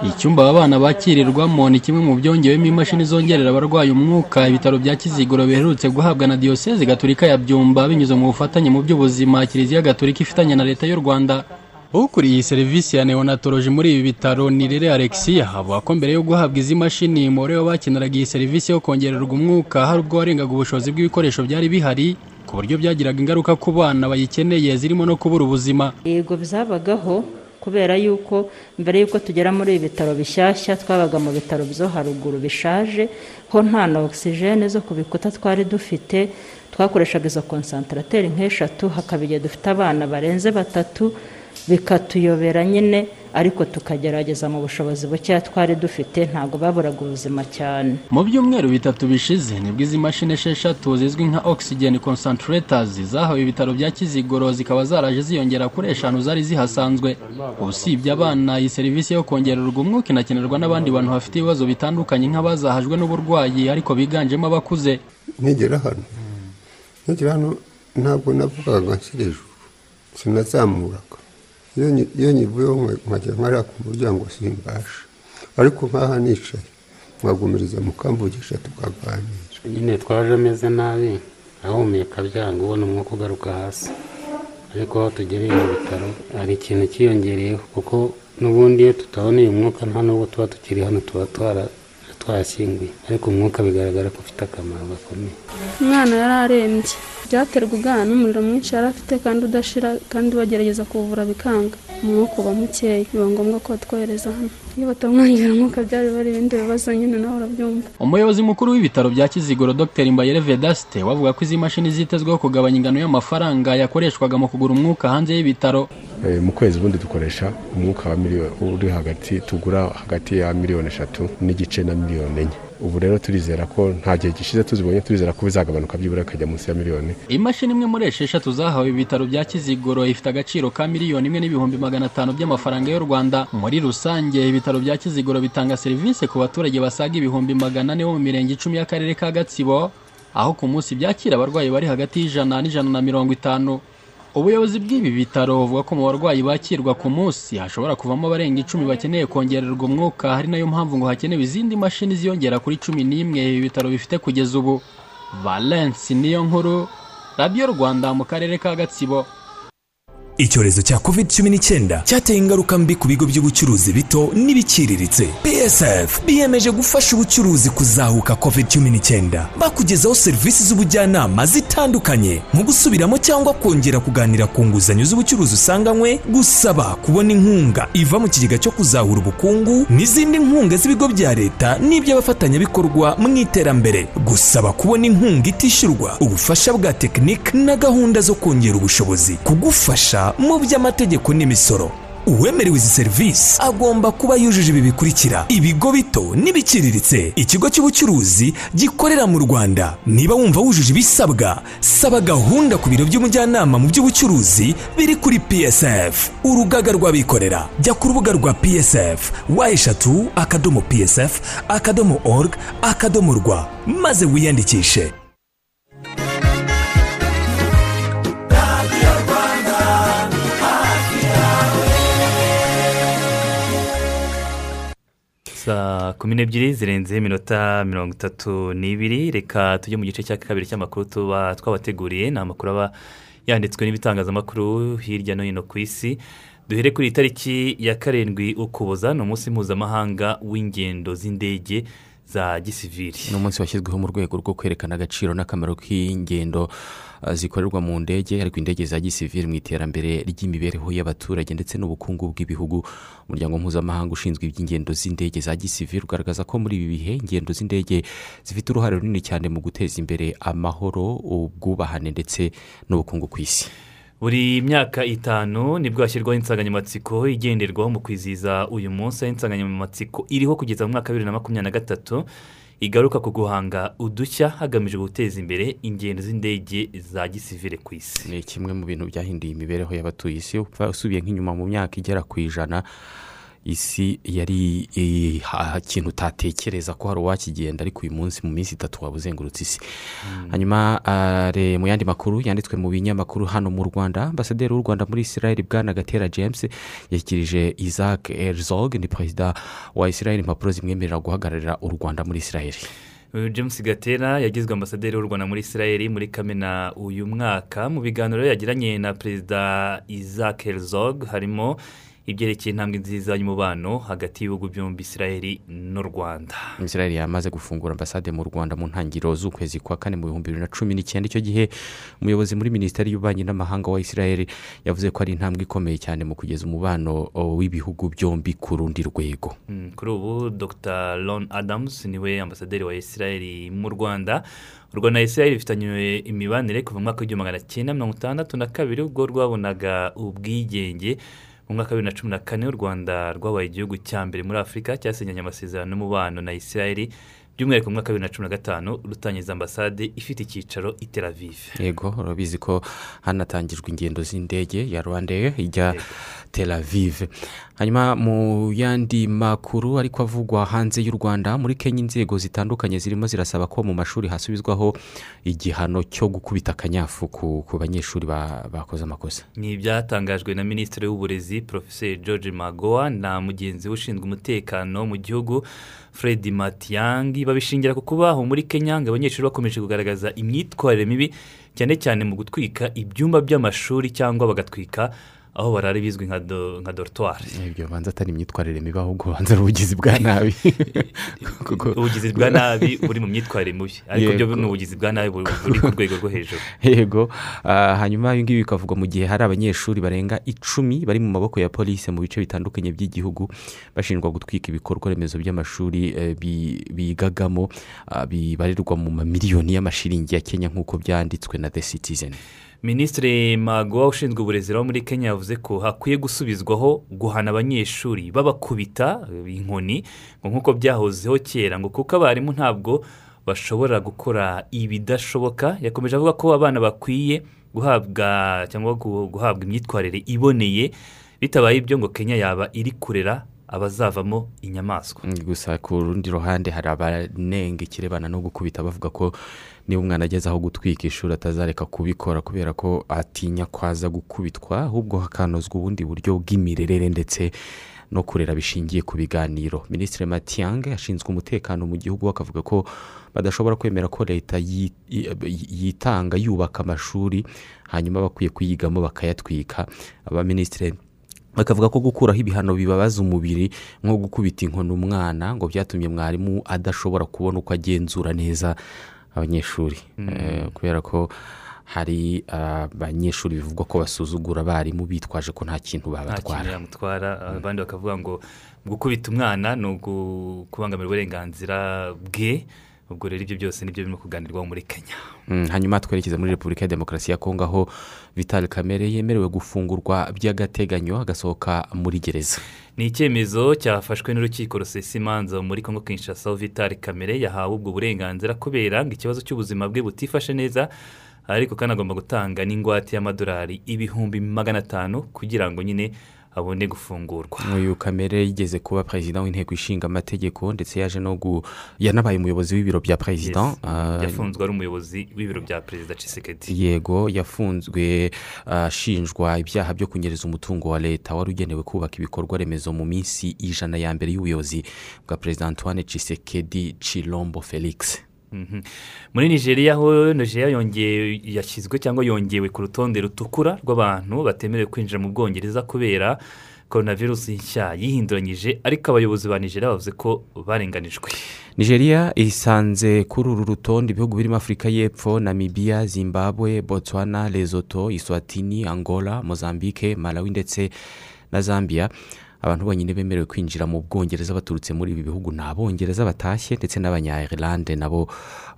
Icyumba aba bana bakirirwamo ni kimwe mu byongewemo imashini zongerera abarwayi umwuka. Ibitaro bya kiziguro biherutse guhabwa na diyoseze gaturika ya byumba binyuze mu bufatanye mu by'ubuzima kiliziya gaturika ifitanye na leta y'u rwanda. Ukuriye iyi serivisi ya neonatoloji muri ibi bitaro ni rere alexia. Avuga ko mbere yo guhabwa izi mashini umubare w'abakeneraga iyi serivisi yo kongererwa umwuka hari ubwo warengaga ubushobozi bw'ibikoresho byari bihari ku buryo byagiraga ingaruka ku bana bayikeneye zirimo no kubura ubuzima. Yego byabagaho kubera yuko mbere y'uko tugera muri ibi bitaro bishyashya twabaga mu bitaro byo haruguru bishaje ho nta na ogisijene zo ku bikuta twari dufite twakoreshaga izo konsantarateri nk'eshatu hakaba igihe dufite abana barenze batatu bikatuyobera nyine ariko tukagerageza mu bushobozi bukeya twari dufite ntabwo baburaga ubuzima cyane. Mu byumweru bitatu bishize ni bwo izi mashini esheshatu zizwi nka oxygen concentrators zahawe ibitaro bya kiziguro zikaba zaraje ziyongera kuri eshanu zari zihasanzwe. Usibye abana iyi serivisi yo kongererwa umwuka inakenerwa n'abandi bantu bafite ibibazo bitandukanye nk'abazahajwe n'uburwayi ariko biganjemo abakuze. Nigera hano. Nigera hano ntabwo navugaga nshyira hejuru sinazamuraga. Iyo nyi- iyo nyivuyeho nka- nkajya nkarira ku muryango simbasha ariko nk'aha nicaye mwagumiriza mukamvugisha tukaganira. Nyine twaje ameze nabi ahumeka byanga ubona umwuka ugaruka hasi. Ariko aho tugereye mu bitaro hari ikintu cyiyongereyeho kuko n'ubundi iyo tutabona uyu mwuka nta n'ubwo tuba tukiri hano tuba twashyinguye. Ariko umwuka bigaragara ko ufite akamaro gakomeye. Umwana yari arembye byaterwaga n'umuriro mwinshi yari afite kandi udashira kandi bagerageza kuwuvura bikanga. Umwuka uba mukeya biba ngombwa ko batwohereza hano. Iyo batamwongera umwuka byari bari ibindi bibazo nyine nawe urabyumva. Umuyobozi mukuru w'ibitaro bya kiziguro dr. Mbayere vedaste wavuga ko izi mashini zitezweho kugabanya ingano y'amafaranga yakoreshwaga mu kugura umwuka hanze y'ibitaro. Eh, mu kwezi ubundi dukoresha umwuka wa miliyoni uri hagati tugura hagati ya miliyoni eshatu n'igice na miliyoni enye. Ubu rero turizera ko nta gihe gishize tuzibonye turizera ko bizagabanuka byibura bikajya munsi ya miliyoni. Imashini imwe muri esheshatu zahawe ibitaro bya kiziguro ifite agaciro ka miliyoni imwe n'ibihumbi magana atanu by'amafaranga y'u rwanda. Muri rusange ibitaro bya kiziguro bitanga serivisi ku baturage basaga ibihumbi magana ane bo mu mirenge icumi y'akarere ka gatsibo aho ku munsi byakira abarwayi bari hagati y'ijana n'ijana na mirongo itanu. Ubuyobozi bw'ibi bitaro buvuga ko mu barwayi bakirwa ku munsi hashobora kuvamo abarenga icumi bakeneye kongererwa umwuka. Hari na yo mpamvu ngo hakenewe izindi mashini ziyongera kuri cumi n'imwe. Ibi bitaro bifite kugeza ubu. Valence niyo nkuru radiyo rwanda mu karere ka gatsibo. Icyorezo cya covid cumi n'icyenda cyateye ingaruka mbi ku bigo by'ubucuruzi bito n'ibiciriritse. Psf biyemeje gufasha ubucuruzi kuzahuka covid cumi n'icyenda. Bakugezaho serivisi z'ubujyanama zitandukanye nko gusubiramo cyangwa kongera kuganira ku nguzanyo z'ubucuruzi usanganywe gusaba kubona inkunga iva mu kigega cyo kuzahura ubukungu n'izindi nkunga z'ibigo bya leta n'iby'abafatanyabikorwa mu iterambere. Gusaba kubona inkunga itishyurwa ubufasha bwa tekinike na gahunda zo kongera ubushobozi. Kugufasha mu by'amategeko n'imisoro. Uwemerewe izi serivisi agomba kuba yujuje ibi bikurikira. Ibigo bito n'ibiciriritse. Ikigo cy'ubucuruzi gikorera mu rwanda. Niba wumva wujuje ibisabwa saba gahunda ku biro by'umujyanama mu by'ubucuruzi biri kuri psf urugaga rw'abikorera. Jya ku rubuga rwa psf wa eshatu akadomo psf akadomo org akadomo rwa. Maze wiyandikishe. Saa kumi n'ebyiri zirenze iminota mirongo itatu n'ibiri. Reka tujye mu gice cya kabiri cy'amakuru tuba twabateguriye. Ni amakuru aba yanditswe n'ibitangazamakuru hirya no hino ku isi. Duhere kuri iyi tariki ya karindwi ukuboza ni umunsi mpuzamahanga w'ingendo z'indege za gisivili. Ni umunsi washyizweho mu rwego rwo kwerekana agaciro n'akamaro k'ingendo. Zikorerwa mu ndege ariko indege za gisivili mu iterambere ry'imibereho y'abaturage ndetse n'ubukungu bw'ibihugu. Umuryango mpuzamahanga ushinzwe iby'ingendo z'indege za gisivili ugaragaza ko muri ibi bihe ingendo z'indege zifite uruhare runini cyane mu guteza imbere amahoro ubwubahane ndetse n'ubukungu ku isi. Buri myaka itanu ni bwo hashyirwaho insanganyamatsiko igenderwaho mu kwizihiza uyu munsi insanganyamatsiko iriho kugeza mu mwaka wa bibiri na makumyabiri na gatatu igaruka ku guhanga udushya hagamijwe guteza imbere ingendo z'indege za gisivile ku isi. Ni kimwe mu bintu byahinduye imibereho y'abatuye isi usubiye nk'inyuma mu myaka igera ku ijana isi yari ikintu utatekereza ko hari uwakigenda ariko uyu munsi mu minsi itatu waba uzengurutse isi. Hanyuma mu yandi makuru yanditswe mu binyamakuru hano mu rwanda ambasaderi w'u rwanda muri israel bwana gatera james yashyikirije isaac herzog ni perezida wa israel impapuro zimwemerera guhagararira u rwanda muri israel. James gatera yagizwe ambasaderi w'u rwanda muri israel muri kamena uyu mwaka. Mu biganiro yagiranye na perezida isaac herzog harimo ibyerekeye intambwe nziza y'umubano hagati y'ibihugu byombi israel n'u rwanda. Israel yamaze gufungura ambasade mu rwanda mu ntangiriro z'ukwezi kwa kane mu bihumbi bibiri na cumi n'icyenda. Icyo gihe umuyobozi muri minisiteri y'ububanyi n'amahanga wa israel yavuze ko ari intambwe ikomeye cyane mu kugeza umubano w'ibihugu byombi ku rundi rwego. Kuri ubu dr. Ron adams ni we ambasaderi wa israel mu rwanda. U rwanda na israel bifitanye imibanire kuva mu mwaka w'igihumbi magana cyenda mirongo itandatu na kabiri ubwo rwabonaga ubwigenge mu mwaka wa bibiri na cumi na kane u rwanda rwabaye igihugu cya mbere muri afurika cyasinyanye amasezerano y'umubano na israel by'umwihariko mu mwaka wa bibiri na cumi na gatanu rutangiza ambasade ifite icyicaro i Tel Aviv. Yego urabizi ko hanatangijwe ingendo z'indege ya rwanda ijya Tel Aviv. Hanyuma mu yandi makuru ariko avugwa hanze y'u rwanda muri kenya inzego zitandukanye zirimo zirasaba ko mu mashuri hasubizwaho igihano cyo gukubita akanyafu ku, banyeshuri ba- bakoze amakosa. Ni ibyatangajwe na minisitiri w'uburezi porofeseri george magowa na mugenzi we ushinzwe umutekano mu gihugu fred matiyangi babishingira ku kubaho muri kenya ngo abanyeshuri bakomeje kugaragaza imyitwarire mibi cyane cyane mu gutwika ibyumba by'amashuri cyangwa bagatwika aho barara bizwi nka do- nka dorutwari ibyo banza atari imyitwarire mibi ahubwo banza ari ubugizi bwa nabi. Ubugizi bwa nabi buri mu myitwarire mibi. Ariko byo ni ubugizi bwa nabi buri ku rwego rwo hejuru. Yego. Ah, hanyuma ibi ngibi bikavugwa mu gihe hari abanyeshuri barenga icumi bari mu maboko ya polisi mu bice bitandukanye by'igihugu bashinjwa gutwika ibikorwa remezo by'amashuri eh, bi- bigagamo ah, bibarirwa mu mamiliyoni y'amashiringi ya kenya nk'uko byanditswe na the citizen. Minisitiri magowa ushinzwe uburezi wo muri kenya yavuze ko hakwiye gusubizwaho guhana abanyeshuri babakubita inkoni ngo nk'uko byahozeho kera ngo kuko abarimu ntabwo bashobora gukora ibidashoboka yakomeje avuga ko abana bakwiye guhabwa cyangwa gu- guhabwa imyitwarire iboneye bitabaye ibyo ngo kenya yaba iri kurera abazavamo inyamaswa. Mm, gusa ku rundi ruhande hari abanenga ikirebana no gukubita bavuga ko niba umwana ageze aho gutwika ishuri atazareka kubikora kubera ko atinya kwaza gukubitwa ahubwo hakanozwa ubundi buryo bw'imirerere ndetse no kurera bishingiye ku biganiro. Minisitiri matiyange ashinzwe umutekano mu gihugu akavuga ko badashobora kwemera ko leta yi- yi- yitanga yubaka amashuri hanyuma bakwiye kuyigamo bakayatwika. Abaminisitiri bakavuga ko gukuraho ibihano bibabaza umubiri nko gukubita inkoni umwana ngo byatumye mwarimu adashobora kubona uko agenzura neza abanyeshuri. Mm. Eh, kubera ko hari abanyeshuri bivugwa ko basuzugura abarimu bitwaje ko nta kintu nta kintu babatwara yamutwara abandi bakavuga ngo gukubita umwana ni ugu- kubangamira uburenganzira bwe ubwo rero ibyo byose ni byo birimo kuganirwaho muri kenya. Mm, hanyuma twerekeza muri repubulika ya demokarasi ya kongo aho vitali kamere yemerewe gufungurwa by'agateganyo agasohoka muri gereza. Ni icyemezo cyafashwe n'urukiko rusesa imanza muri kongo kinshasa vitali kamere yahawe ubwo burenganzira kubera ngo ikibazo cy'ubuzima bwe butifashe neza ariko kandi agomba gutanga n'ingwate y'amadolari ibihumbi magana atanu kugira ngo nyine abone gufungurwa uyu kamere yigeze kuba perezida w'inteko ishinga amategeko ndetse yaje no gu yanabaye umuyobozi w'ibiro bya perezida. Ah, yafunzwe ari umuyobozi w'ibiro bya perezida cisekedi yego yafunzwe ashinjwa ibyaha byo kunyereza umutungo wa leta wari ugenewe kubaka ibikorwa remezo mu minsi ijana ya mbere y'ubuyobozi bwa perezida antoine cisekedi chilombo felix. Muri nigeria ho nigeria yongeye yashyizwe cyangwa yongewe ku rutonde rutukura rw'abantu batemerewe kwinjira mu bwongereza kubera coronavirus nshya yihinduranyije ariko abayobozi ba nigeria bavuze ko barenganijwe. Nigeria isanze kuri uru rutonde ibihugu birimo afurika y'epfo namibia zimbabwe botswana lesotho iswatini angola mozambique malawi ndetse na zambia. Abantu bonyine bemerewe kwinjira mu bwongereza baturutse muri ibi bihugu ni abongereza batashye ndetse n'abanya-irlande nabo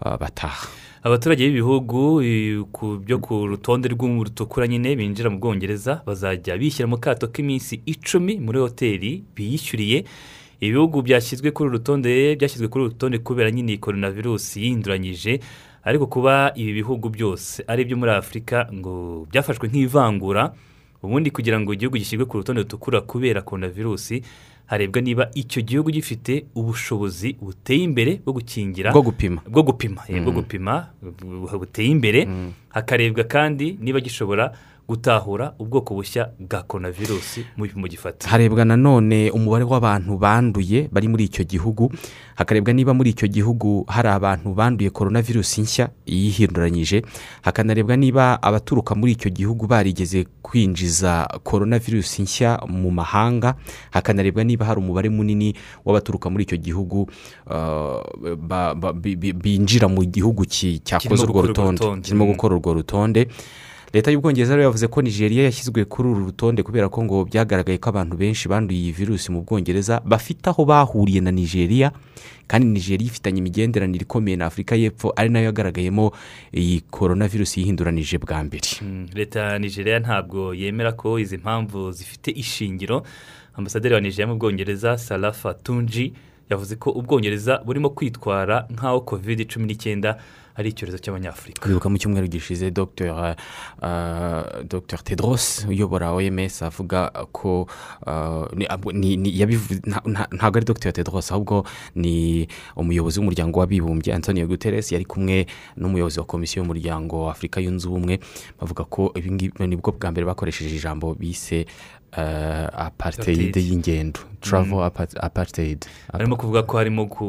ah, bataha. Abaturage b'ibihugu byo ku rutonde rw'urutukura nyine binjira mu bwongereza bazajya bishyira mu kato k'iminsi icumi muri hoteli biyishyuriye. Ibihugu byashyizwe kuri uru rutonde byashyizwe kuri uru rutonde kubera nyine iyi coronavirus yihinduranyije ariko kuba ibi bihugu byose ari ibyo muri afurika ngo byafashwe nk'ivangura ubundi kugira ngo igihugu gishyirwe ku rutonde rutukura kubera coronavirus harebwa niba icyo gihugu gifite ubushobozi buteye imbere bwo gukingira Bwo gupima. bwo gupima eh, bwo Mm. gupima bu- buteye imbere hakarebwa kandi niba gishobora gutahura ubwoko bushya bwa coronavirus mu bipimo gifata. Harebwa nanone umubare w'abantu banduye bari muri icyo gihugu hakarebwa niba muri icyo gihugu hari abantu banduye coronavirus nshya yihinduranyije hakanarebwa niba abaturuka muri icyo gihugu barigeze kwinjiza coronavirus nshya mu mahanga hakanarebwa niba hari umubare munini w'abaturuka muri icyo gihugu uh, binjira mu gihugu cyakoze urwo rutonde. kirimo gukora urwo rutonde. Leta y'ubwongereza rero yavuze ko nigeria yashyizwe kuri uru rutonde kubera ko ngo byagaragaye ko abantu benshi banduye iyi virusi mu bwongereza bafite aho bahuriye na nigeria kandi nigeria ifitanye imigenderanire ikomeye na afurika y'epfo ari na yo yagaragayemo iyi korona virusi yihinduranije bwa mbere. Mm, leta ya nigeria ntabwo yemera ko izi mpamvu zifite ishingiro. Ambasaderi wa nigeria mu bwongereza sarafa tunji yavuze ko ubwongereza burimo kwitwara nk'aho covid cumi n'icyenda ari icyorezo cy'abanyafurika kwibuka mu cyumweru gishize dr uh, dr tedros uyobora oms avuga ko uh, ntabwo ari dr tedros ahubwo ni umuyobozi w'umuryango w'abibumbye antonio guterres yari kumwe n'umuyobozi wa komisiyo y'umuryango wa afurika yunze ubumwe bavuga ko ibi ngibi ni bwo bwa mbere bakoresheje ijambo bise uh, Apartheid. y'ingendo travel Mm. apa- apartheid harimo kuvuga ko harimo ku.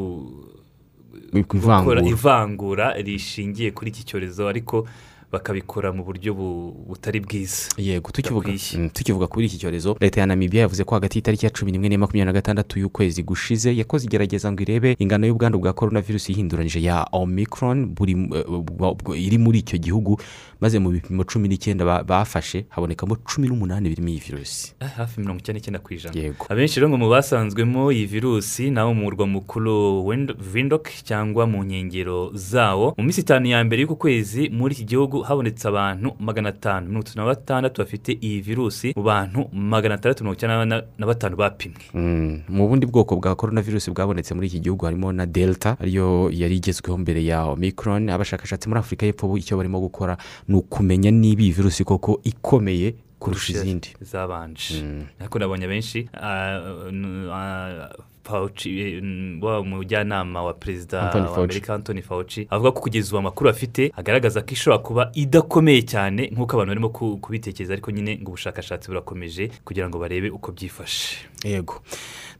Gukora ivangura rishingiye kuri iki cyorezo ariko bakabikora mu buryo bu- butari bwiza. Yego tukivuga mm, tukivuga kuri iki cyorezo leta ya namibia yavuze ko hagati y'itariki ya cumi n'imwe na makumyabiri na gatandatu y'ukwezi gushize yakoze igerageza ngo irebe ingano y'ubwandu bwa korona virusi ihinduranyije ya omicron eh, iri muri icyo gihugu maze mu bipimo cumi n'icyenda ba- bafashe habonekamo cumi n'umunani birimo iyi virusi Eh, hafi mirongo icyenda n'icyenda ku ijana. Yego. abenshi rero ngo mu basanzwemo iyi virusi naho mu murwa mukuru windok cyangwa mu nkengero zawo mu minsi itanu ya mbere y'uku kwezi muri iki gihugu habonetse abantu magana atanu. Mirongo itatu na batandatu bafite iyi virusi mu bantu magana atandatu mirongo icyenda na- batanu bapimwe. Mm, mu bundi bwoko bwa korona virusi bwabonetse muri iki gihugu harimo na delta ariyo yari igezweho mbere ya omicron. Abashakashatsi muri afurika y'epfo icyo barimo gukora ni ukumenya niba iyi virusi koko ikomeye kurusha izindi. zabanje ariko nabonye abenshi eh, n- wa mujyanama wa perezida Anthony wa Fauci. amerika antoni fawuci avuga ko kugeza ubu amakuru afite agaragaza ko ishobora kuba idakomeye cyane nk'uko abantu barimo ku- kubitekereza ariko nyine ngo ubushakashatsi burakomeje kugira ngo barebe uko byifashe. Yego.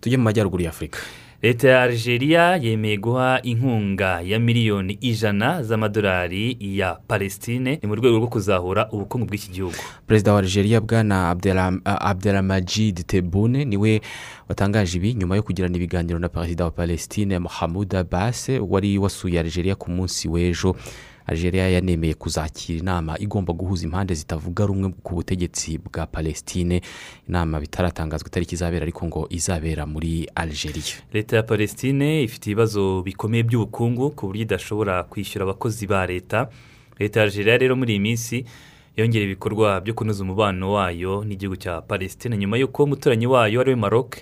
Tujye mu majyaruguru ya afurika. Leta ya algeria yemeye guha inkunga ya miliyoni ijana z'amadolari ya palestine ni mu rwego rwo kuzahura ubukungu bw'iki gihugu. Perezida wa algeria bwana abdelhamajid tebune ni we watangaje ibi nyuma yo kugirana ibiganiro na perezida wa palestine mohamud abbas wari wasuye algeria ku munsi w'ejo. Algeria yanemeye kuzakira inama igomba guhuza impande zitavuga rumwe ku butegetsi bwa palestine. Inama bitaratangazwa itariki izabera ariko ngo izabera muri algeria. Leta ya palestine ifite ibibazo bikomeye by'ubukungu ku buryo idashobora kwishyura abakozi ba leta. Leta ya algeria rero muri iyi minsi yongera ibikorwa byo kunoza umubano wayo n'igihugu cya palestine. Nyuma y'uko umuturanyi wayo ari we maroc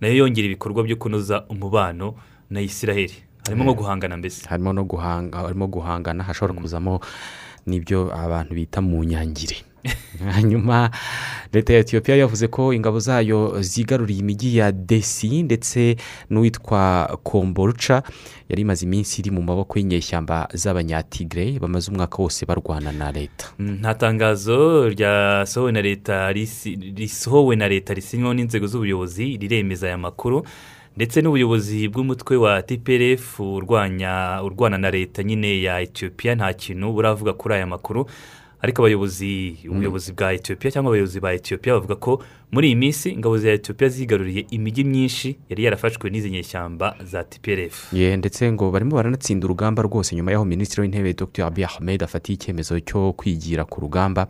na yo yongera ibikorwa byo kunoza umubano na israel. Harimo nko guhangana mbese? Harimo no guhanga harimo guhangana hashobora kuzamo n'ibyo abantu bita mu nyangire. Hanyuma leta ya etiyopiya yavuze ko ingabo zayo zigaruriye imijyi ya desi ndetse n'uwitwa komboruca yari imaze iminsi iri mu maboko y'inyeshyamba z'abanyatigre bamaze umwaka wose barwana na leta. Mm, nta tangazo ryasohowe na leta risinyweho n'inzego z'ubuyobozi riremeza aya makuru. Ndetse n'ubuyobozi bw'umutwe wa tprf urwanya urwana na leta nyine ya etiyopiya nta kintu buravuga kuri aya makuru. Ariko abayobozi ubuyobozi bwa etiyopiya cyangwa abayobozi ba etiyopiya bavuga ko muri iyi minsi ingabo za etiyopiya zigaruriye imijyi myinshi yari yarafashwe n'izi nyeshyamba za tprf ye ndetse ngo barimo baranatsinda urugamba rwose nyuma y'aho minisitiri w'intebe dr. Abiy ahmed afatiye icyemezo cyo kwigira ku rugamba.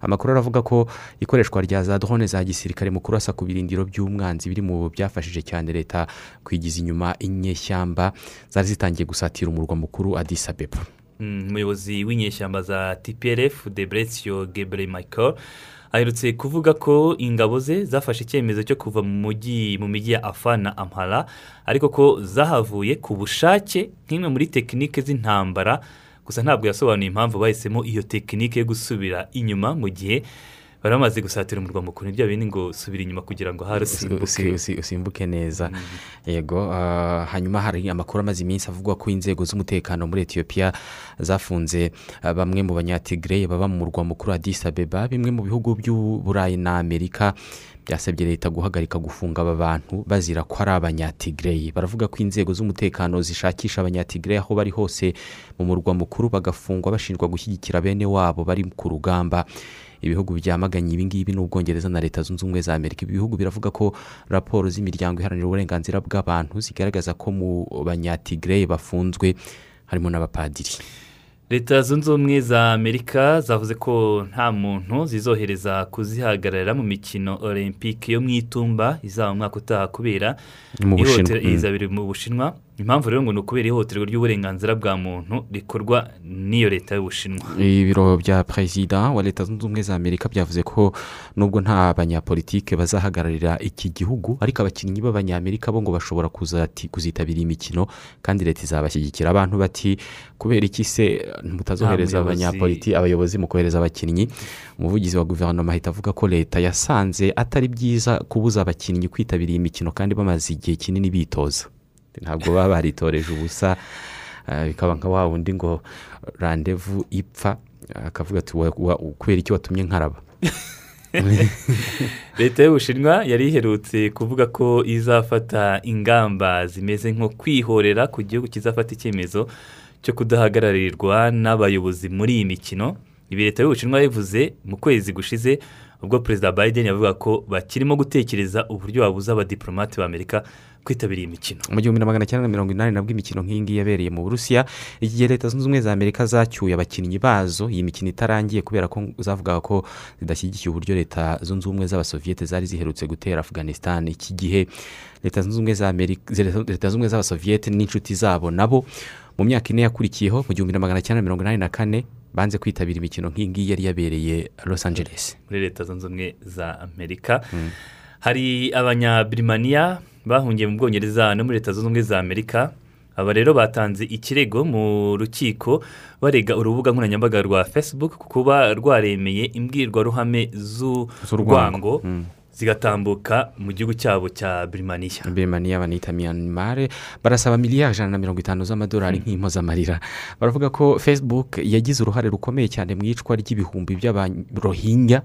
Amakuru aravuga ko ikoreshwa rya za drone za gisirikare mu kurasa ku birindiro by'umwanzi biri mu byafashije cyane leta kwigiza inyuma inyeshyamba. Zari zitangiye gusatira umurwa mukuru Addis Abeba. Mm, umuyobozi w'inyeshyamba za tprf debretio gebre michael aherutse kuvuga ko ingabo ze zafashe icyemezo cyo kuva mu mujyi mu mijyi ya afa na amhara ariko ko zahavuye ku bushake nk'imwe muri tekinike z'intambara gusa ntabwo yasobanuye impamvu bahisemo iyo tekinike yo gusubira inyuma mu gihe bari bamaze gusatira umurwa mukuru ni bya bindi ngo subira inyuma kugira ngo hari Usi- usimbuke usi- usi- usimbuke neza. Yego ah, hanyuma hari amakuru amaze iminsi avuga ko inzego z'umutekano muri etiyopiya zafunze ah, bamwe mu banyatigre baba mu murwa mukuru Addis Abeba bimwe mu bihugu by'uburayi na amerika byasabye leta guhagarika gufunga aba bantu bazira ko ari abanyatigre. Baravuga ko inzego z'umutekano zishakisha abanyatigre aho bari hose mu murwa mukuru bagafungwa bashinjwa gushyigikira bene wabo bari ku rugamba. Ibihugu byamaganye ibingibi n'ubwongereza na leta zunze ubumwe za amerika. Ibi bihugu biravuga ko raporo z'imiryango iharanira uburenganzira bw'abantu zigaragaza ko mu banyatigre bafunzwe harimo n'abapadiri. Leta zunze ubumwe za amerika zavuze ko nta muntu zizohereza kuzihagararira mu mikino olympique yo mu itumba izaba mu mwaka utaha kubera izabiri mu bushinwa. Impamvu rero ngo ni ukubera ihohoterwa ry'uburenganzira bwa muntu rikorwa n'iyo leta y'ubushinwa. Ibiro bya perezida wa leta zunze ubumwe za amerika byavuze ko nubwo nta banyapolitike bazahagararira iki gihugu ariko abakinnyi b'abanyamerika bo ngo bashobora kuzitabira imikino kandi leta izabashyigikira. Abantu bati kubera iki se mutazohereza abanyapolitiki abayobozi mu kohereza abakinnyi? Umuvugizi wa guverinoma ahita avuga ko leta yasanze atari byiza kubuza abakinnyi kwitabira iyi mikino kandi bamaze igihe kinini bitoza. Ntabwo baba baritoreje ubusa eh, bikaba nka wa wundi ngo randevu ipfa akavuga ati "Wa- wa- kubera iki watumye nkaraba? Leta y'ubushinwa yari iherutse kuvuga ko izafata ingamba zimeze nko kwihorera ku gihugu kizafata icyemezo cyo kudahagararirwa n'abayobozi muri iyi mikino. Ibi leta y'ubushinwa yabivuze mu kwezi gushize ubwo perezida biden yavuga ko bakirimo gutekereza uburyo babuza abadiplomate b'amerika kwitabira iyi mikino. Mu gihumbi na magana cyenda na mirongo inani nabwo imikino nk'iyi ngiyi yabereye mu burusiya iki gihe leta zunze ubumwe za amerika zacyuye abakinnyi bazo iyi mikino itarangiye kubera ko zavugaga ko zidashyigikiye uburyo leta zunze ubumwe z'abasoviyete zari ziherutse gutera afganistan iki gihe leta zunze ubumwe za amerika leta zunze ubumwe z'abasoviyete n'inshuti zabo nabo mu myaka ine yakurikiyeho mu gihumbi na magana cyenda na mirongo inani na kane banze kwitabira imikino nk'iyi ngiyi yari yabereye los angeles. Muri leta zunze ubumwe za amerika. Hari abanyabirimaniya bahungiye mu bwongereza no muri leta zunze ubumwe za amerika. Aba rero batanze ikirego mu rukiko barega urubuga nkoranyambaga rwa facebook ku kuba rwaremeye imbwirwaruhame z'urwango zigatambuka mu gihugu cyabo cya birimaniya birimaniya banita miyanimare barasaba miliyari ijana na mirongo itanu z'amadolari nk'impozamarira baravuga ko facebook yagize uruhare rukomeye cyane mu icwa ry'ibihumbi by'abarohinya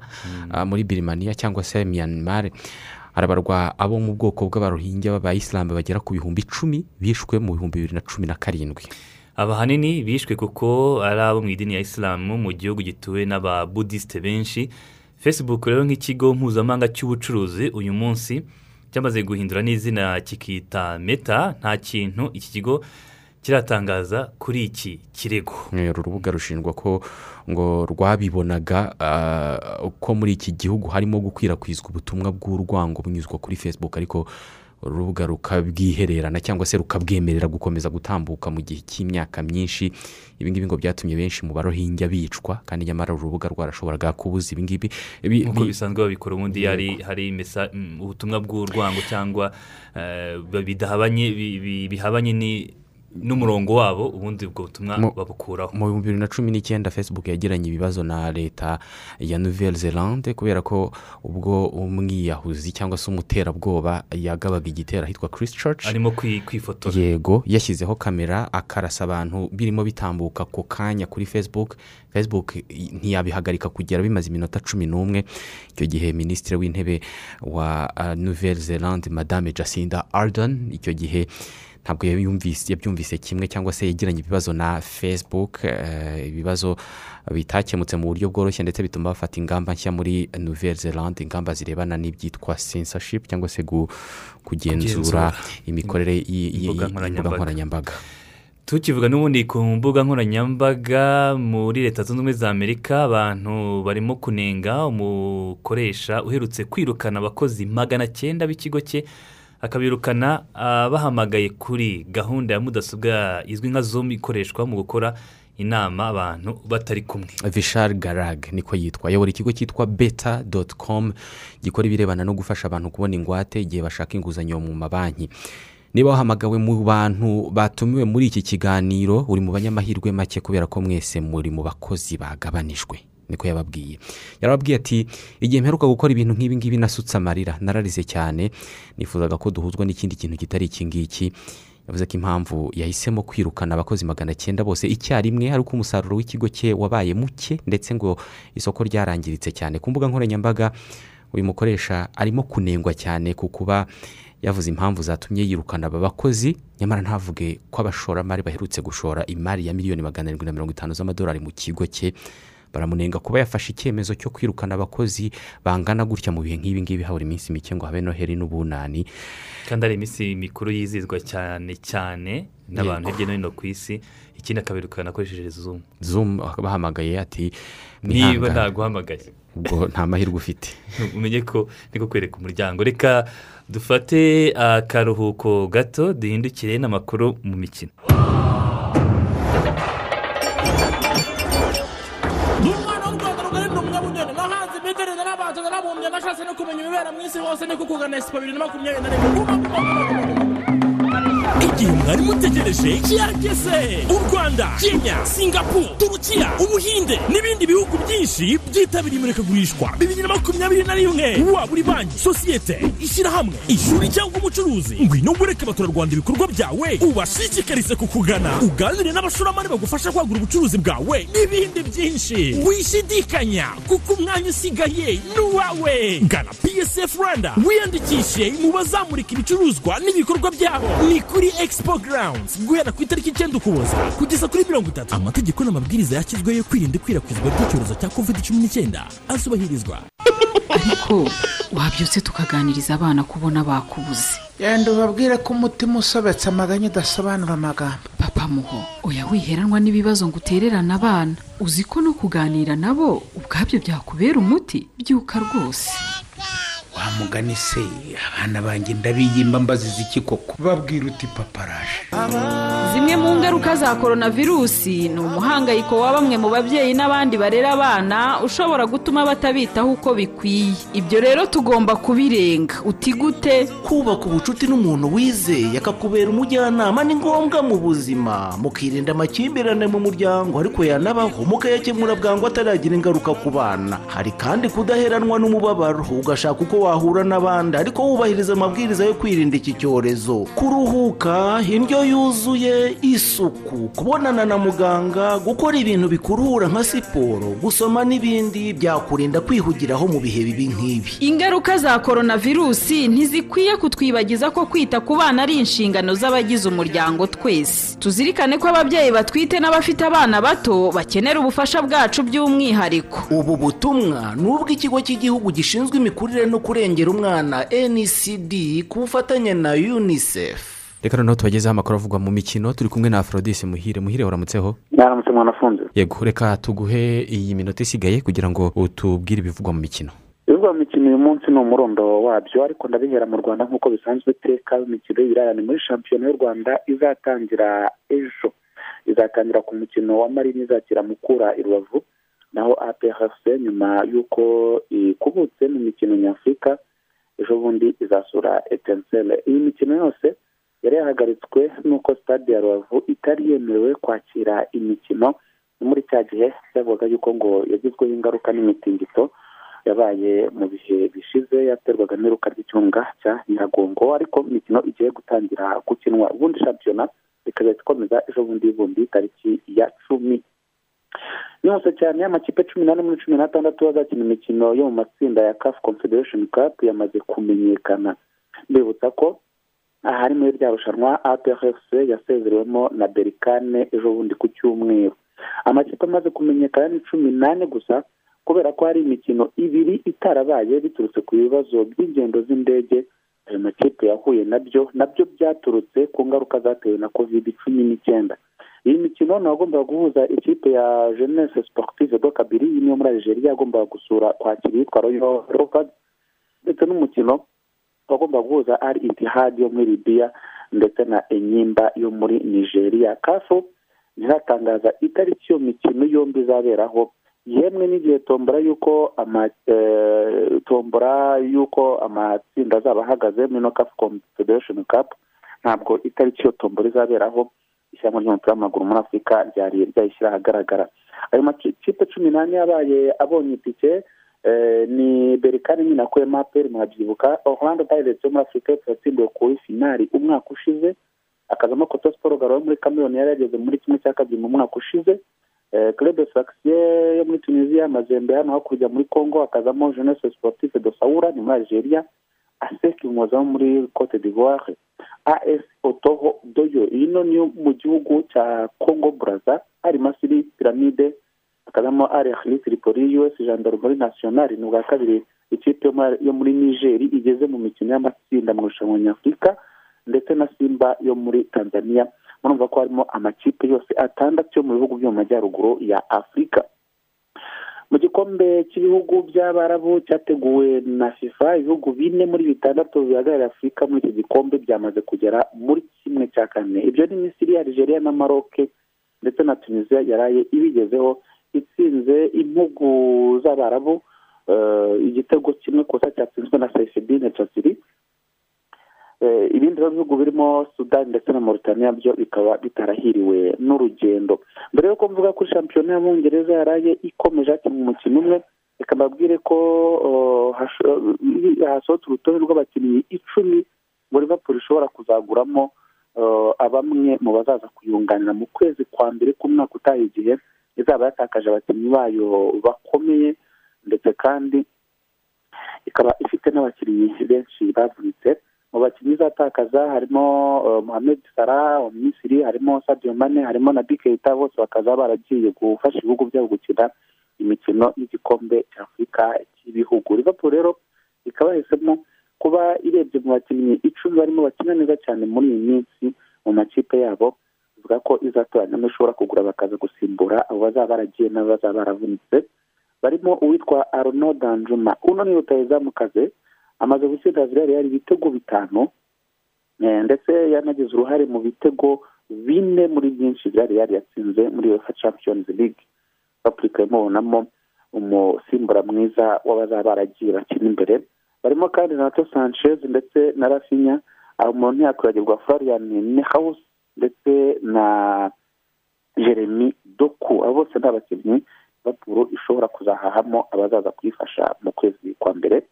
ah, muri birimaniya cyangwa se miyanimare harabarwa abo mu bwoko bw'abarohinya b'abayisilamu bagera ku bihumbi icumi bishwe mu bihumbi bibiri na cumi na karindwi. Aba ahanini bishwe kuko ari abo mu idini ya isilamu mu gihugu gituwe n'ababudisite benshi. Facebook rero nk'ikigo mpuzamahanga cy'ubucuruzi uyu munsi cyamaze guhindura n'izina kikita meta. Nta kintu iki kigo kiratangaza kuri iki kirego. Uru rubuga rushinjwa ko ngo rwabibonaga ah, ko muri iki gihugu harimo gukwirakwizwa ubutumwa bw'urwango bunyuzwa kuri facebook ariko urubuga rukabwihererana cyangwa se rukabwemerera gukomeza gutambuka mu gihe cy'imyaka myinshi. Ibingibi ngo byatumye benshi mu barohinja bicwa kandi nyamara uru rubuga rwarashoboraga kubuza ibingibi Ibi- nk'uko bi- bisanzwe babikora ubundi hari mm, ubutumwa bw'urwango cyangwa eh, bihabanye ni- n'umurongo wabo ubundi ubwo butumwa babukuraho. mu bihumbi bibiri na cumi n'icyenda facebook yagiranye ibibazo na leta ya nouvelle zelande kubera ko ubwo umwiyahuzi cyangwa se umuterabwoba yagabaga igitero ahitwa christchurch arimo kwi- kwifotora. Yego yashyizeho kamera akarasa abantu birimo bitambuka ako kanya kuri facebook. Facebook ntiyabihagarika kugera bimaze iminota cumi n'umwe. Icyo gihe minisitiri w'intebe wa uh, nouvelle zelande madame jacinda ardern icyo gihe ntabwo yabyumvise kimwe cyangwa se yagiranye ibibazo na facebook eh, ibibazo bitakemutse mu buryo bworoshye ndetse bituma bafata ingamba nshya muri nouvelle zelande ingamba zirebana n'ibyitwa censorship cyangwa se kugenzura imikorere y'imbuga nkoranyambaga. Tukivuga n'ubundi ku mbuga nkoranyambaga muri leta zunze ubumwe za amerika abantu barimo kunenga umukoresha uherutse kwirukana abakozi magana cyenda b'ikigo cye akabirukana ah, bahamagaye kuri gahunda ya mudasobwa izwi nka zoom ikoreshwa mu gukora inama abantu batari kumwe. Vishal garag niko yitwa ayobora ikigo cyitwa beta doti komu gikora ibirebana no gufasha abantu kubona ingwate igihe bashaka inguzanyo mu mabanki. Niba wahamagawe mu bantu batumiwe muri iki kiganiro uri mu banyamahirwe make kubera ko mwese muri mu bakozi bagabanijwe. Niko yababwiye. Yarababwiye ati igihe mperuka gukora ibintu nk'ibi ngibi nasutse amarira nararize cyane nifuzaga ko duhuzwa n'ikindi kintu kitari iki ngiki. Yavuze ko impamvu yahisemo kwirukana abakozi magana cyenda bose icyarimwe ari uko umusaruro w'ikigo cye wabaye muke ndetse ngo isoko ryarangiritse cyane. Ku mbuga nkoranyambaga uyu mukoresha arimo kunengwa cyane ku kuba yavuze impamvu zatumye yirukana aba bakozi nyamara ntavuge ko abashoramari baherutse gushora imari ya miliyoni magana arindwi na mirongo itanu z'amadolari mu kigo cye baramunenga kuba yafashe icyemezo cyo kwirukana abakozi bangana gutya mu bihe nk'ibi ngibi habura iminsi mike ngo habe noheri n'ubunani. Kandi ari iminsi mikuru yizihizwa cyane cyane n'abantu hirya no hino ku isi. Ikindi akabirukana akoresheje zoom. Zoom bahamagaye ati niba ntaguhamagaye. Ubwo nta mahirwe ufite. Umenye ko niko kwereka umuryango. Reka dufate akaruhuko gato duhindukire n'amakuru mu mikino. Ibibera mu isi hose niko kugana esipo bibiri na makumyabiri na rimwe. Igihe mwari mutegereje kirageze u rwanda kenya singapuru turukiya ubuhinde n'ibindi bihugu byinshi byitabiriye imurikagurishwa. Bibiri na makumyabiri na rimwe. Waba uri banki sosiyete ishyirahamwe ishuri cyangwa umucuruzi. Ngwino wereke abaturarwanda ibikorwa byawe ubashishikarize kukugana uganire n'abashoramari bagufasha kwagura ubucuruzi bwawe n'ibindi byinshi. Wishidikanya kuko umwanya usigaye ni uwawe. Gana psf rwanda wiyandikishe mu bazamurika ibicuruzwa n'ibikorwa byabo. Ni kuri expo grounds. Guhera ku itariki icyenda ukuboza kugeza kuri mirongo itatu. Amategeko n'amabwiriza yashyizweho yo kwirinda ikwirakwizwa ry'icyorezo cya covid cumi n'icyenda azubahirizwa ariko wabyutse tukaganiriza abana kubona bakubuze. Yenda ubabwire ko umutima usobetse amaganya udasobanura amagambo. Papa muho oya wiheranwa n'ibibazo ngo utererane abana. Uzi ko no kuganira nabo ubwabyo byakubera umuti? Byuka rwose. Wa mugani se abana banjye ndabiyimba mbaziza iki koko? Babwira uti papa araje zimwe mu ngaruka za coronavirusi ni umuhangayiko wa bamwe mu babyeyi n'abandi barera abana ushobora gutuma batabitaho uko bikwiye. Ibyo rero tugomba kubirenga. Uti gute? Kubaka ubucuti n'umuntu wizeye akakubera umujyanama ni ngombwa mu buzima. Mukirinda amakimbirane mu muryango ariko yanabaho. Mukayakemura bwangu ataragira ingaruka ku bana. Hari kandi kudaheranwa n'umubabaro. Ugashaka uko wahura n'abandi ariko wubahiriza amabwiriza yo kwirinda iki cyorezo. Kuruhuka indyo yuzuye isuku kubonana na muganga gukora ibintu bikuruhura nka siporo gusoma n'ibindi byakurinda kwihugiraho mu bihe bibi nk'ibi. Ingaruka za coronavirusi ntizikwiye kutwibagiza ko kwita ku bana ari inshingano z'abagize umuryango twese. Tuzirikane ko ababyeyi batwite n'abafite abana bato bakenera ubufasha bwacu by'umwihariko. Ubu butumwa ni ubw'ikigo cy'igihugu gishinzwe imikurire no kurengera umwana ncd ku bufatanye na unicef. Reka noneho tubagezeho amakuru avugwa mu mikino turi kumwe na aforodise muhire. Muhire waramutseho? Mwaramutse mwanafunze. Yego reka tuguhe iyi minota isigaye kugira ngo utubwire ibivugwa mu mikino. Ibivugwa mu mikino uyu munsi ni umurundo wabyo ariko ndabihera mu rwanda nk'uko bisanzwe iteka imikino y'ibirarane muri shampiyona y'u rwanda izatangira ejo. Izatangira ku mukino wa marini izakira mukura i rubavu. Naho APRFC nyuma y'uko ikubutse mu mikino nyafurika ejo bundi izasura etensele. Iyi mikino yose yari yahagaritswe n'uko stade ya rubavu itari yemerewe kwakira imikino muri cya gihe byavugaga yuko ngo yagizweho ingaruka n'imitingito yabaye mu bihe bishize yaterwaga n'iruka ry'icyunga cya nyiragongo ariko imikino igiye gutangira gukinwa. Ubundi shampiyona ikazahita ikomeza ejo bundi bundi tariki ya cumi. Yose cyane amakipe cumi n'ane muri cumi n'atandatu azakina imikino yo mu matsinda ya caf confederation cup yamaze kumenyekana. Mbibutsa ko ahari muri rya rushanwa APRFC yasezerewemo na berikane ejo bundi ku cyumweru. Amakipe amaze kumenyekana ni cumi n'ane gusa kubera ko hari imikino ibiri itarabaye biturutse ku bibazo by'ingendo z'indege ayo makipe yahuye na byo na byo byaturutse ku ngaruka zatewe na covid cumi n'icyenda. Ni agomba guhuza ikipe ya jeunesse sportive do kabiri niyo muri algeria yagombaga gusura kwakira iyitwa royal leopards ndetse n'umukino wagomba guhuza ari itihad yo muri libiya ndetse na enyimba yo muri nigeria. Kafu ntiratangaza itariki iyo mikino yombi izaberaho yemwe n'igihe tombora y'uko tombora y'uko amatsinda azaba ahagaze muri no kafu confederation cup ntabwo itariki iyo tombora izaberaho. Ishyamba ry'umupira w'amaguru muri afurika ryari ryayishyira ahagaragara. Ayo makipe cumi n'ane yabaye abonye itike ni berikani nyina ko emaperi mwabyibuka orlando pirates yo muri afurika y'epfo yatsindiwe kuri finari umwaka ushize. Akazamo koto siporo garo yo muri kameruni yari yageze muri kimwe cya kabiri mu mwaka ushize. Club saxiye yo muri tunisiya mazembe hano hakurya muri congo hakazamo jeunesse sportive de saura ni muri algeria. Aseki umuza wo muri cote d'ivoire. As otoho doyo ino niyo mu gihugu cya congo braza hari masiri piramide hakazamo ari ahili tripoli us gendarmerie nationale ni ubwa kabiri ikipe yo muri nigeri igeze mu mikino y'amatsinda mu irushanwa nyafurika ndetse na simba yo muri tanzania. Murumva ko harimo amakipe yose atandatu yo mu bihugu byo mu majyaruguru ya afurika mu gikombe cy'ibihugu by'abarabu cyateguwe na fifa ibihugu bine muri bitandatu bihagarariye afurika muri iki gikombe byamaze kugera muri kimwe cya kane. Ibyo ni misiri algeria na maroc ndetse na tunisiya yaraye ibigezeho. Itsinze impugu z'abarabu igitego kimwe kusa cyatsinzwe na sayifidine jasiri ibindi bihugu birimo sudani ndetse na Mauritania byo bikaba bitarahiriwe n'urugendo. Mbere y'uko mvuga kuri shampiyona y'abongereza yaraye ikomeje hakina umukino umwe reka mbabwire ko hasohotse urutonde rw'abakinnyi icumi ngo Liverpool ishobora kuzaguramo bamwe mu bazaza kuyunganira mu kwezi kwa mbere k'umwaka utaha igihe izaba yatakaje abakinnyi bayo bakomeye ndetse kandi ikaba ifite n'abakinnyi benshi bavunitse. Mu bakinnyi izatakaza harimo Mohamed Salah Misiri harimo Sadio Mane harimo na Keita bose bakaza baragiye gufasha ibihugu byabo gukina imikino y'igikombe cya afurika cy'ibihugu. Liverpool rero ikaba yahisemo kuba irebye mu bakinnyi icumi barimo bakina neza cyane muri iyi minsi mu makipe yabo ivuga ko izatoranyamo ishobora kugura bakaza gusimbura abo bazaba baragiye n'abo bazaba baravunitse. Barimo uwitwa Arnaud Danjuma. Uno ni rutayizamukaze amaze gutsinda Villarreal ibitego bitanu ndetse yanagize uruhare mu bitego bine muri byinshi Villarreal yatsinze muri UEFA Champions League. Afurika imubonamo umusimbura mwiza w'abazaba baragiye bakina imbere. Barimo kandi Nato Sanchez ndetse na Rafinha umuntu yakwibagirwa Florian Nehaus ndetse na Jeremy Doku. Abo bose ni abakinnyi Liverpool ishobora kuzahahamo abazaza kuyifasha mu kwezi kwa mbere.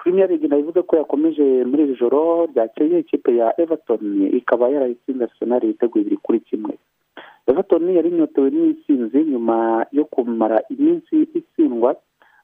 Premier League nabivuze ko yakomeje muri iri joro ryakeye ikipe ya Everton ikaba yarayitsinze Arsenal ibitego bibiri kuri kimwe. Everton yari inyotewe n'intsinzi nyuma yo kumara iminsi itsindwa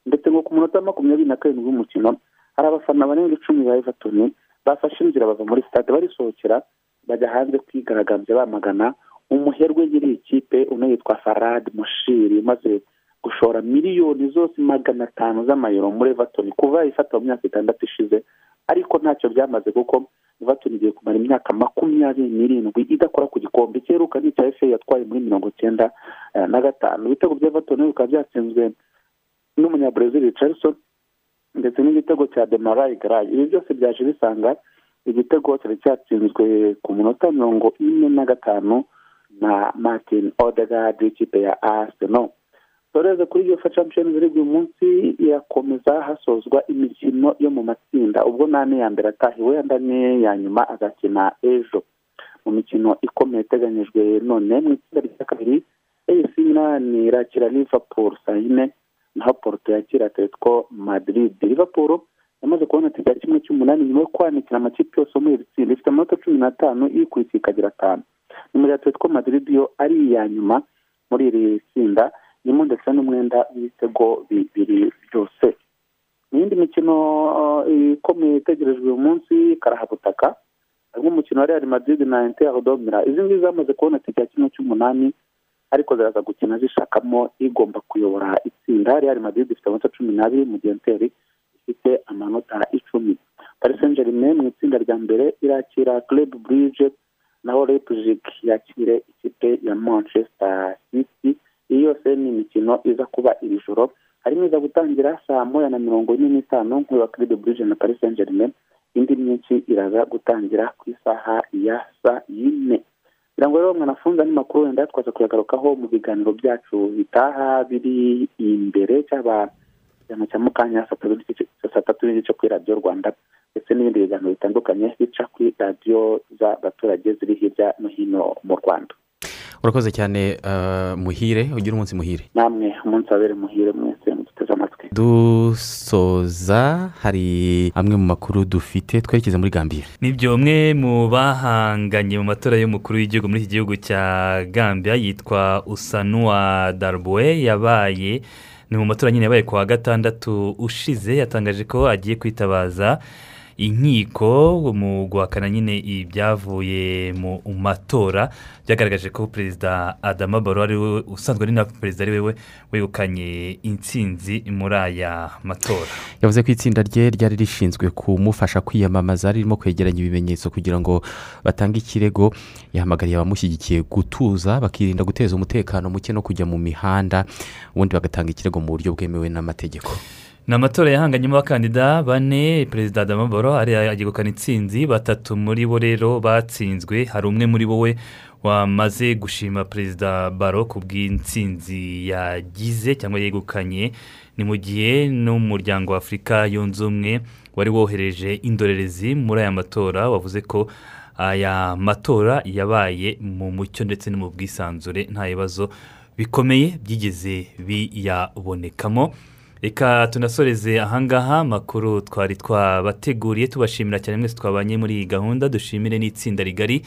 ndetse ngo ku munota makumyabiri na karindwi w'umukino hari abafana barenga icumi ba Everton bafashe inzira bava muri stade barisohokera bajya hanze kwigaragambya bamagana. Umuherwe nyiri ikipe unayitwa Farad Mushiri maze gushora miliyoni zose magana atanu z'amayero muri Everton kuva ifata mu myaka itandatu ishize ariko ntacyo byamaze kuko Everton igiye kumara imyaka makumyabiri n'irindwi idakora ku gikombe cyeruka ni icya FA yatwaye muri mirongo cyenda na gatanu. Ibitego bya Everton bikaba byatsinzwe n'umunyabrazil Richardson ndetse n'igitego cya Demarai Gray. Ibi byose byaje bisanga igitego cyari cyatsinzwe ku munota mirongo ine na gatanu na Martin Odegaard w'ikipe ya Arsenal. Toreze kuri iyo Champions League uyu munsi irakomeza hasozwa imikino yo mu matsinda. Ubwo nane ya mbere atahiwe andi ane ya nyuma azakina ejo. Mu mikino ikomeye iteganyijwe none mu itsinda rya kabiri AS Milan irakira Liverpool saa yine naho Porto yakira Atletico Madrid. Liverpool yamaze kubona ya kimwe cy'umunani nyuma yo kwanikira amakipe yose muri iri tsinda. Ifite amanota cumi n'atanu iyikurikiye ikagira atanu. Nimero ya Atletico Madrid yo ari iya nyuma muri iri tsinda irimo ndetse n'umwenda w'ibitego bibiri byose. Mu yindi mikino ikomeye itegerejwe uyu munsi karahabutaka harimo umukino wa Real Madrid na Inter Domira izi ngizi zamaze tike ya kimwe cy'umunani ariko ziraza gukina zishakamo igomba kuyobora itsinda. Real Madrid ifite amanota cumi n'abiri mu gihe Inter ifite amanota icumi. Paris Saint Germain mu itsinda rya mbere irakira Club Brugge naho Leipzig yakire ikipe ya Manchester City. Iyi yose ni imikino iza kuba iri joro harimo iza gutangira saa moya na mirongo ine n'itanu nk'uwa Club Brugge na Paris Saint Germain indi myinshi iraza gutangira ku isaha ya saa yine. Kugira ngo rero mwanafunze andi makuru wenda twaza kuyagarukaho mu biganiro byacu bitaha biri imbere cyaba igihano cya mu kanya saa tatu n'igice kuri radiyo rwanda ndetse n'ibindi biganiro bitandukanye bica kuri radiyo z'abaturage ziri hirya no hino mu rwanda. Urakoze cyane muhire ugira umunsi muhire. Namwe umunsi wabere muhire mwese muduteze amatwi. Dusoza hari amwe mu makuru dufite twerekeza muri gambia. Nibyo umwe mu bahanganye mu matora y'umukuru w'igihugu muri iki gihugu cya gambia yitwa usanuwa darboe yabaye ni mu matora nyine yabaye ku wa gatandatu ushize yatangaje ko agiye kwitabaza inkiko mu guhakana nyine ibyavuye mu matora. Byagaragaje ko perezida adama baro ari we usanzwe ari na perezida ari we wegukanye intsinzi muri aya matora. Yavuze ko itsinda rye ryari rishinzwe kumufasha kwiyamamaza ririmo kwegeranya ibimenyetso kugira ngo batange ikirego. Yahamagariye abamushyigikiye gutuza bakirinda guteza umutekano muke no kujya mu mihanda ubundi bagatanga ikirego mu buryo bwemewe n'amategeko. Ni amatora yahanganyemo abakandida bane perezida Adama baro agegukana intsinzi batatu muri bo rero batsinzwe hari umwe muri we wamaze gushima perezida baro ku bw'intsinzi yagize cyangwa yegukanye. Ni mu gihe n'umuryango wa afurika yunze ubumwe wari wohereje indorerezi muri aya matora wavuze ko aya matora yabaye mu mucyo ndetse no mu bwisanzure nta bibazo bikomeye byigeze biyabonekamo. reka tunasoreze ahangaha amakuru twari twabateguriye tubashimira cyane mwese twabanye muri iyi gahunda dushimire n'itsinda rigari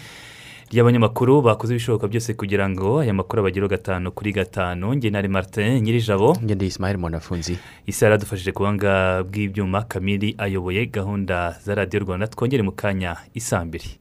ry'abanyamakuru bakoze ibishoboka byose kugira ngo aya makuru abageraho gatanu kuri gatanu. Nge na martin nyirijabo. Ngende isimayeli monafunzi isi yaradufashije ku buhanga bw'ibyuma kamiri ayoboye gahunda za radiyo rwanda. Twongere mu kanya isambiri.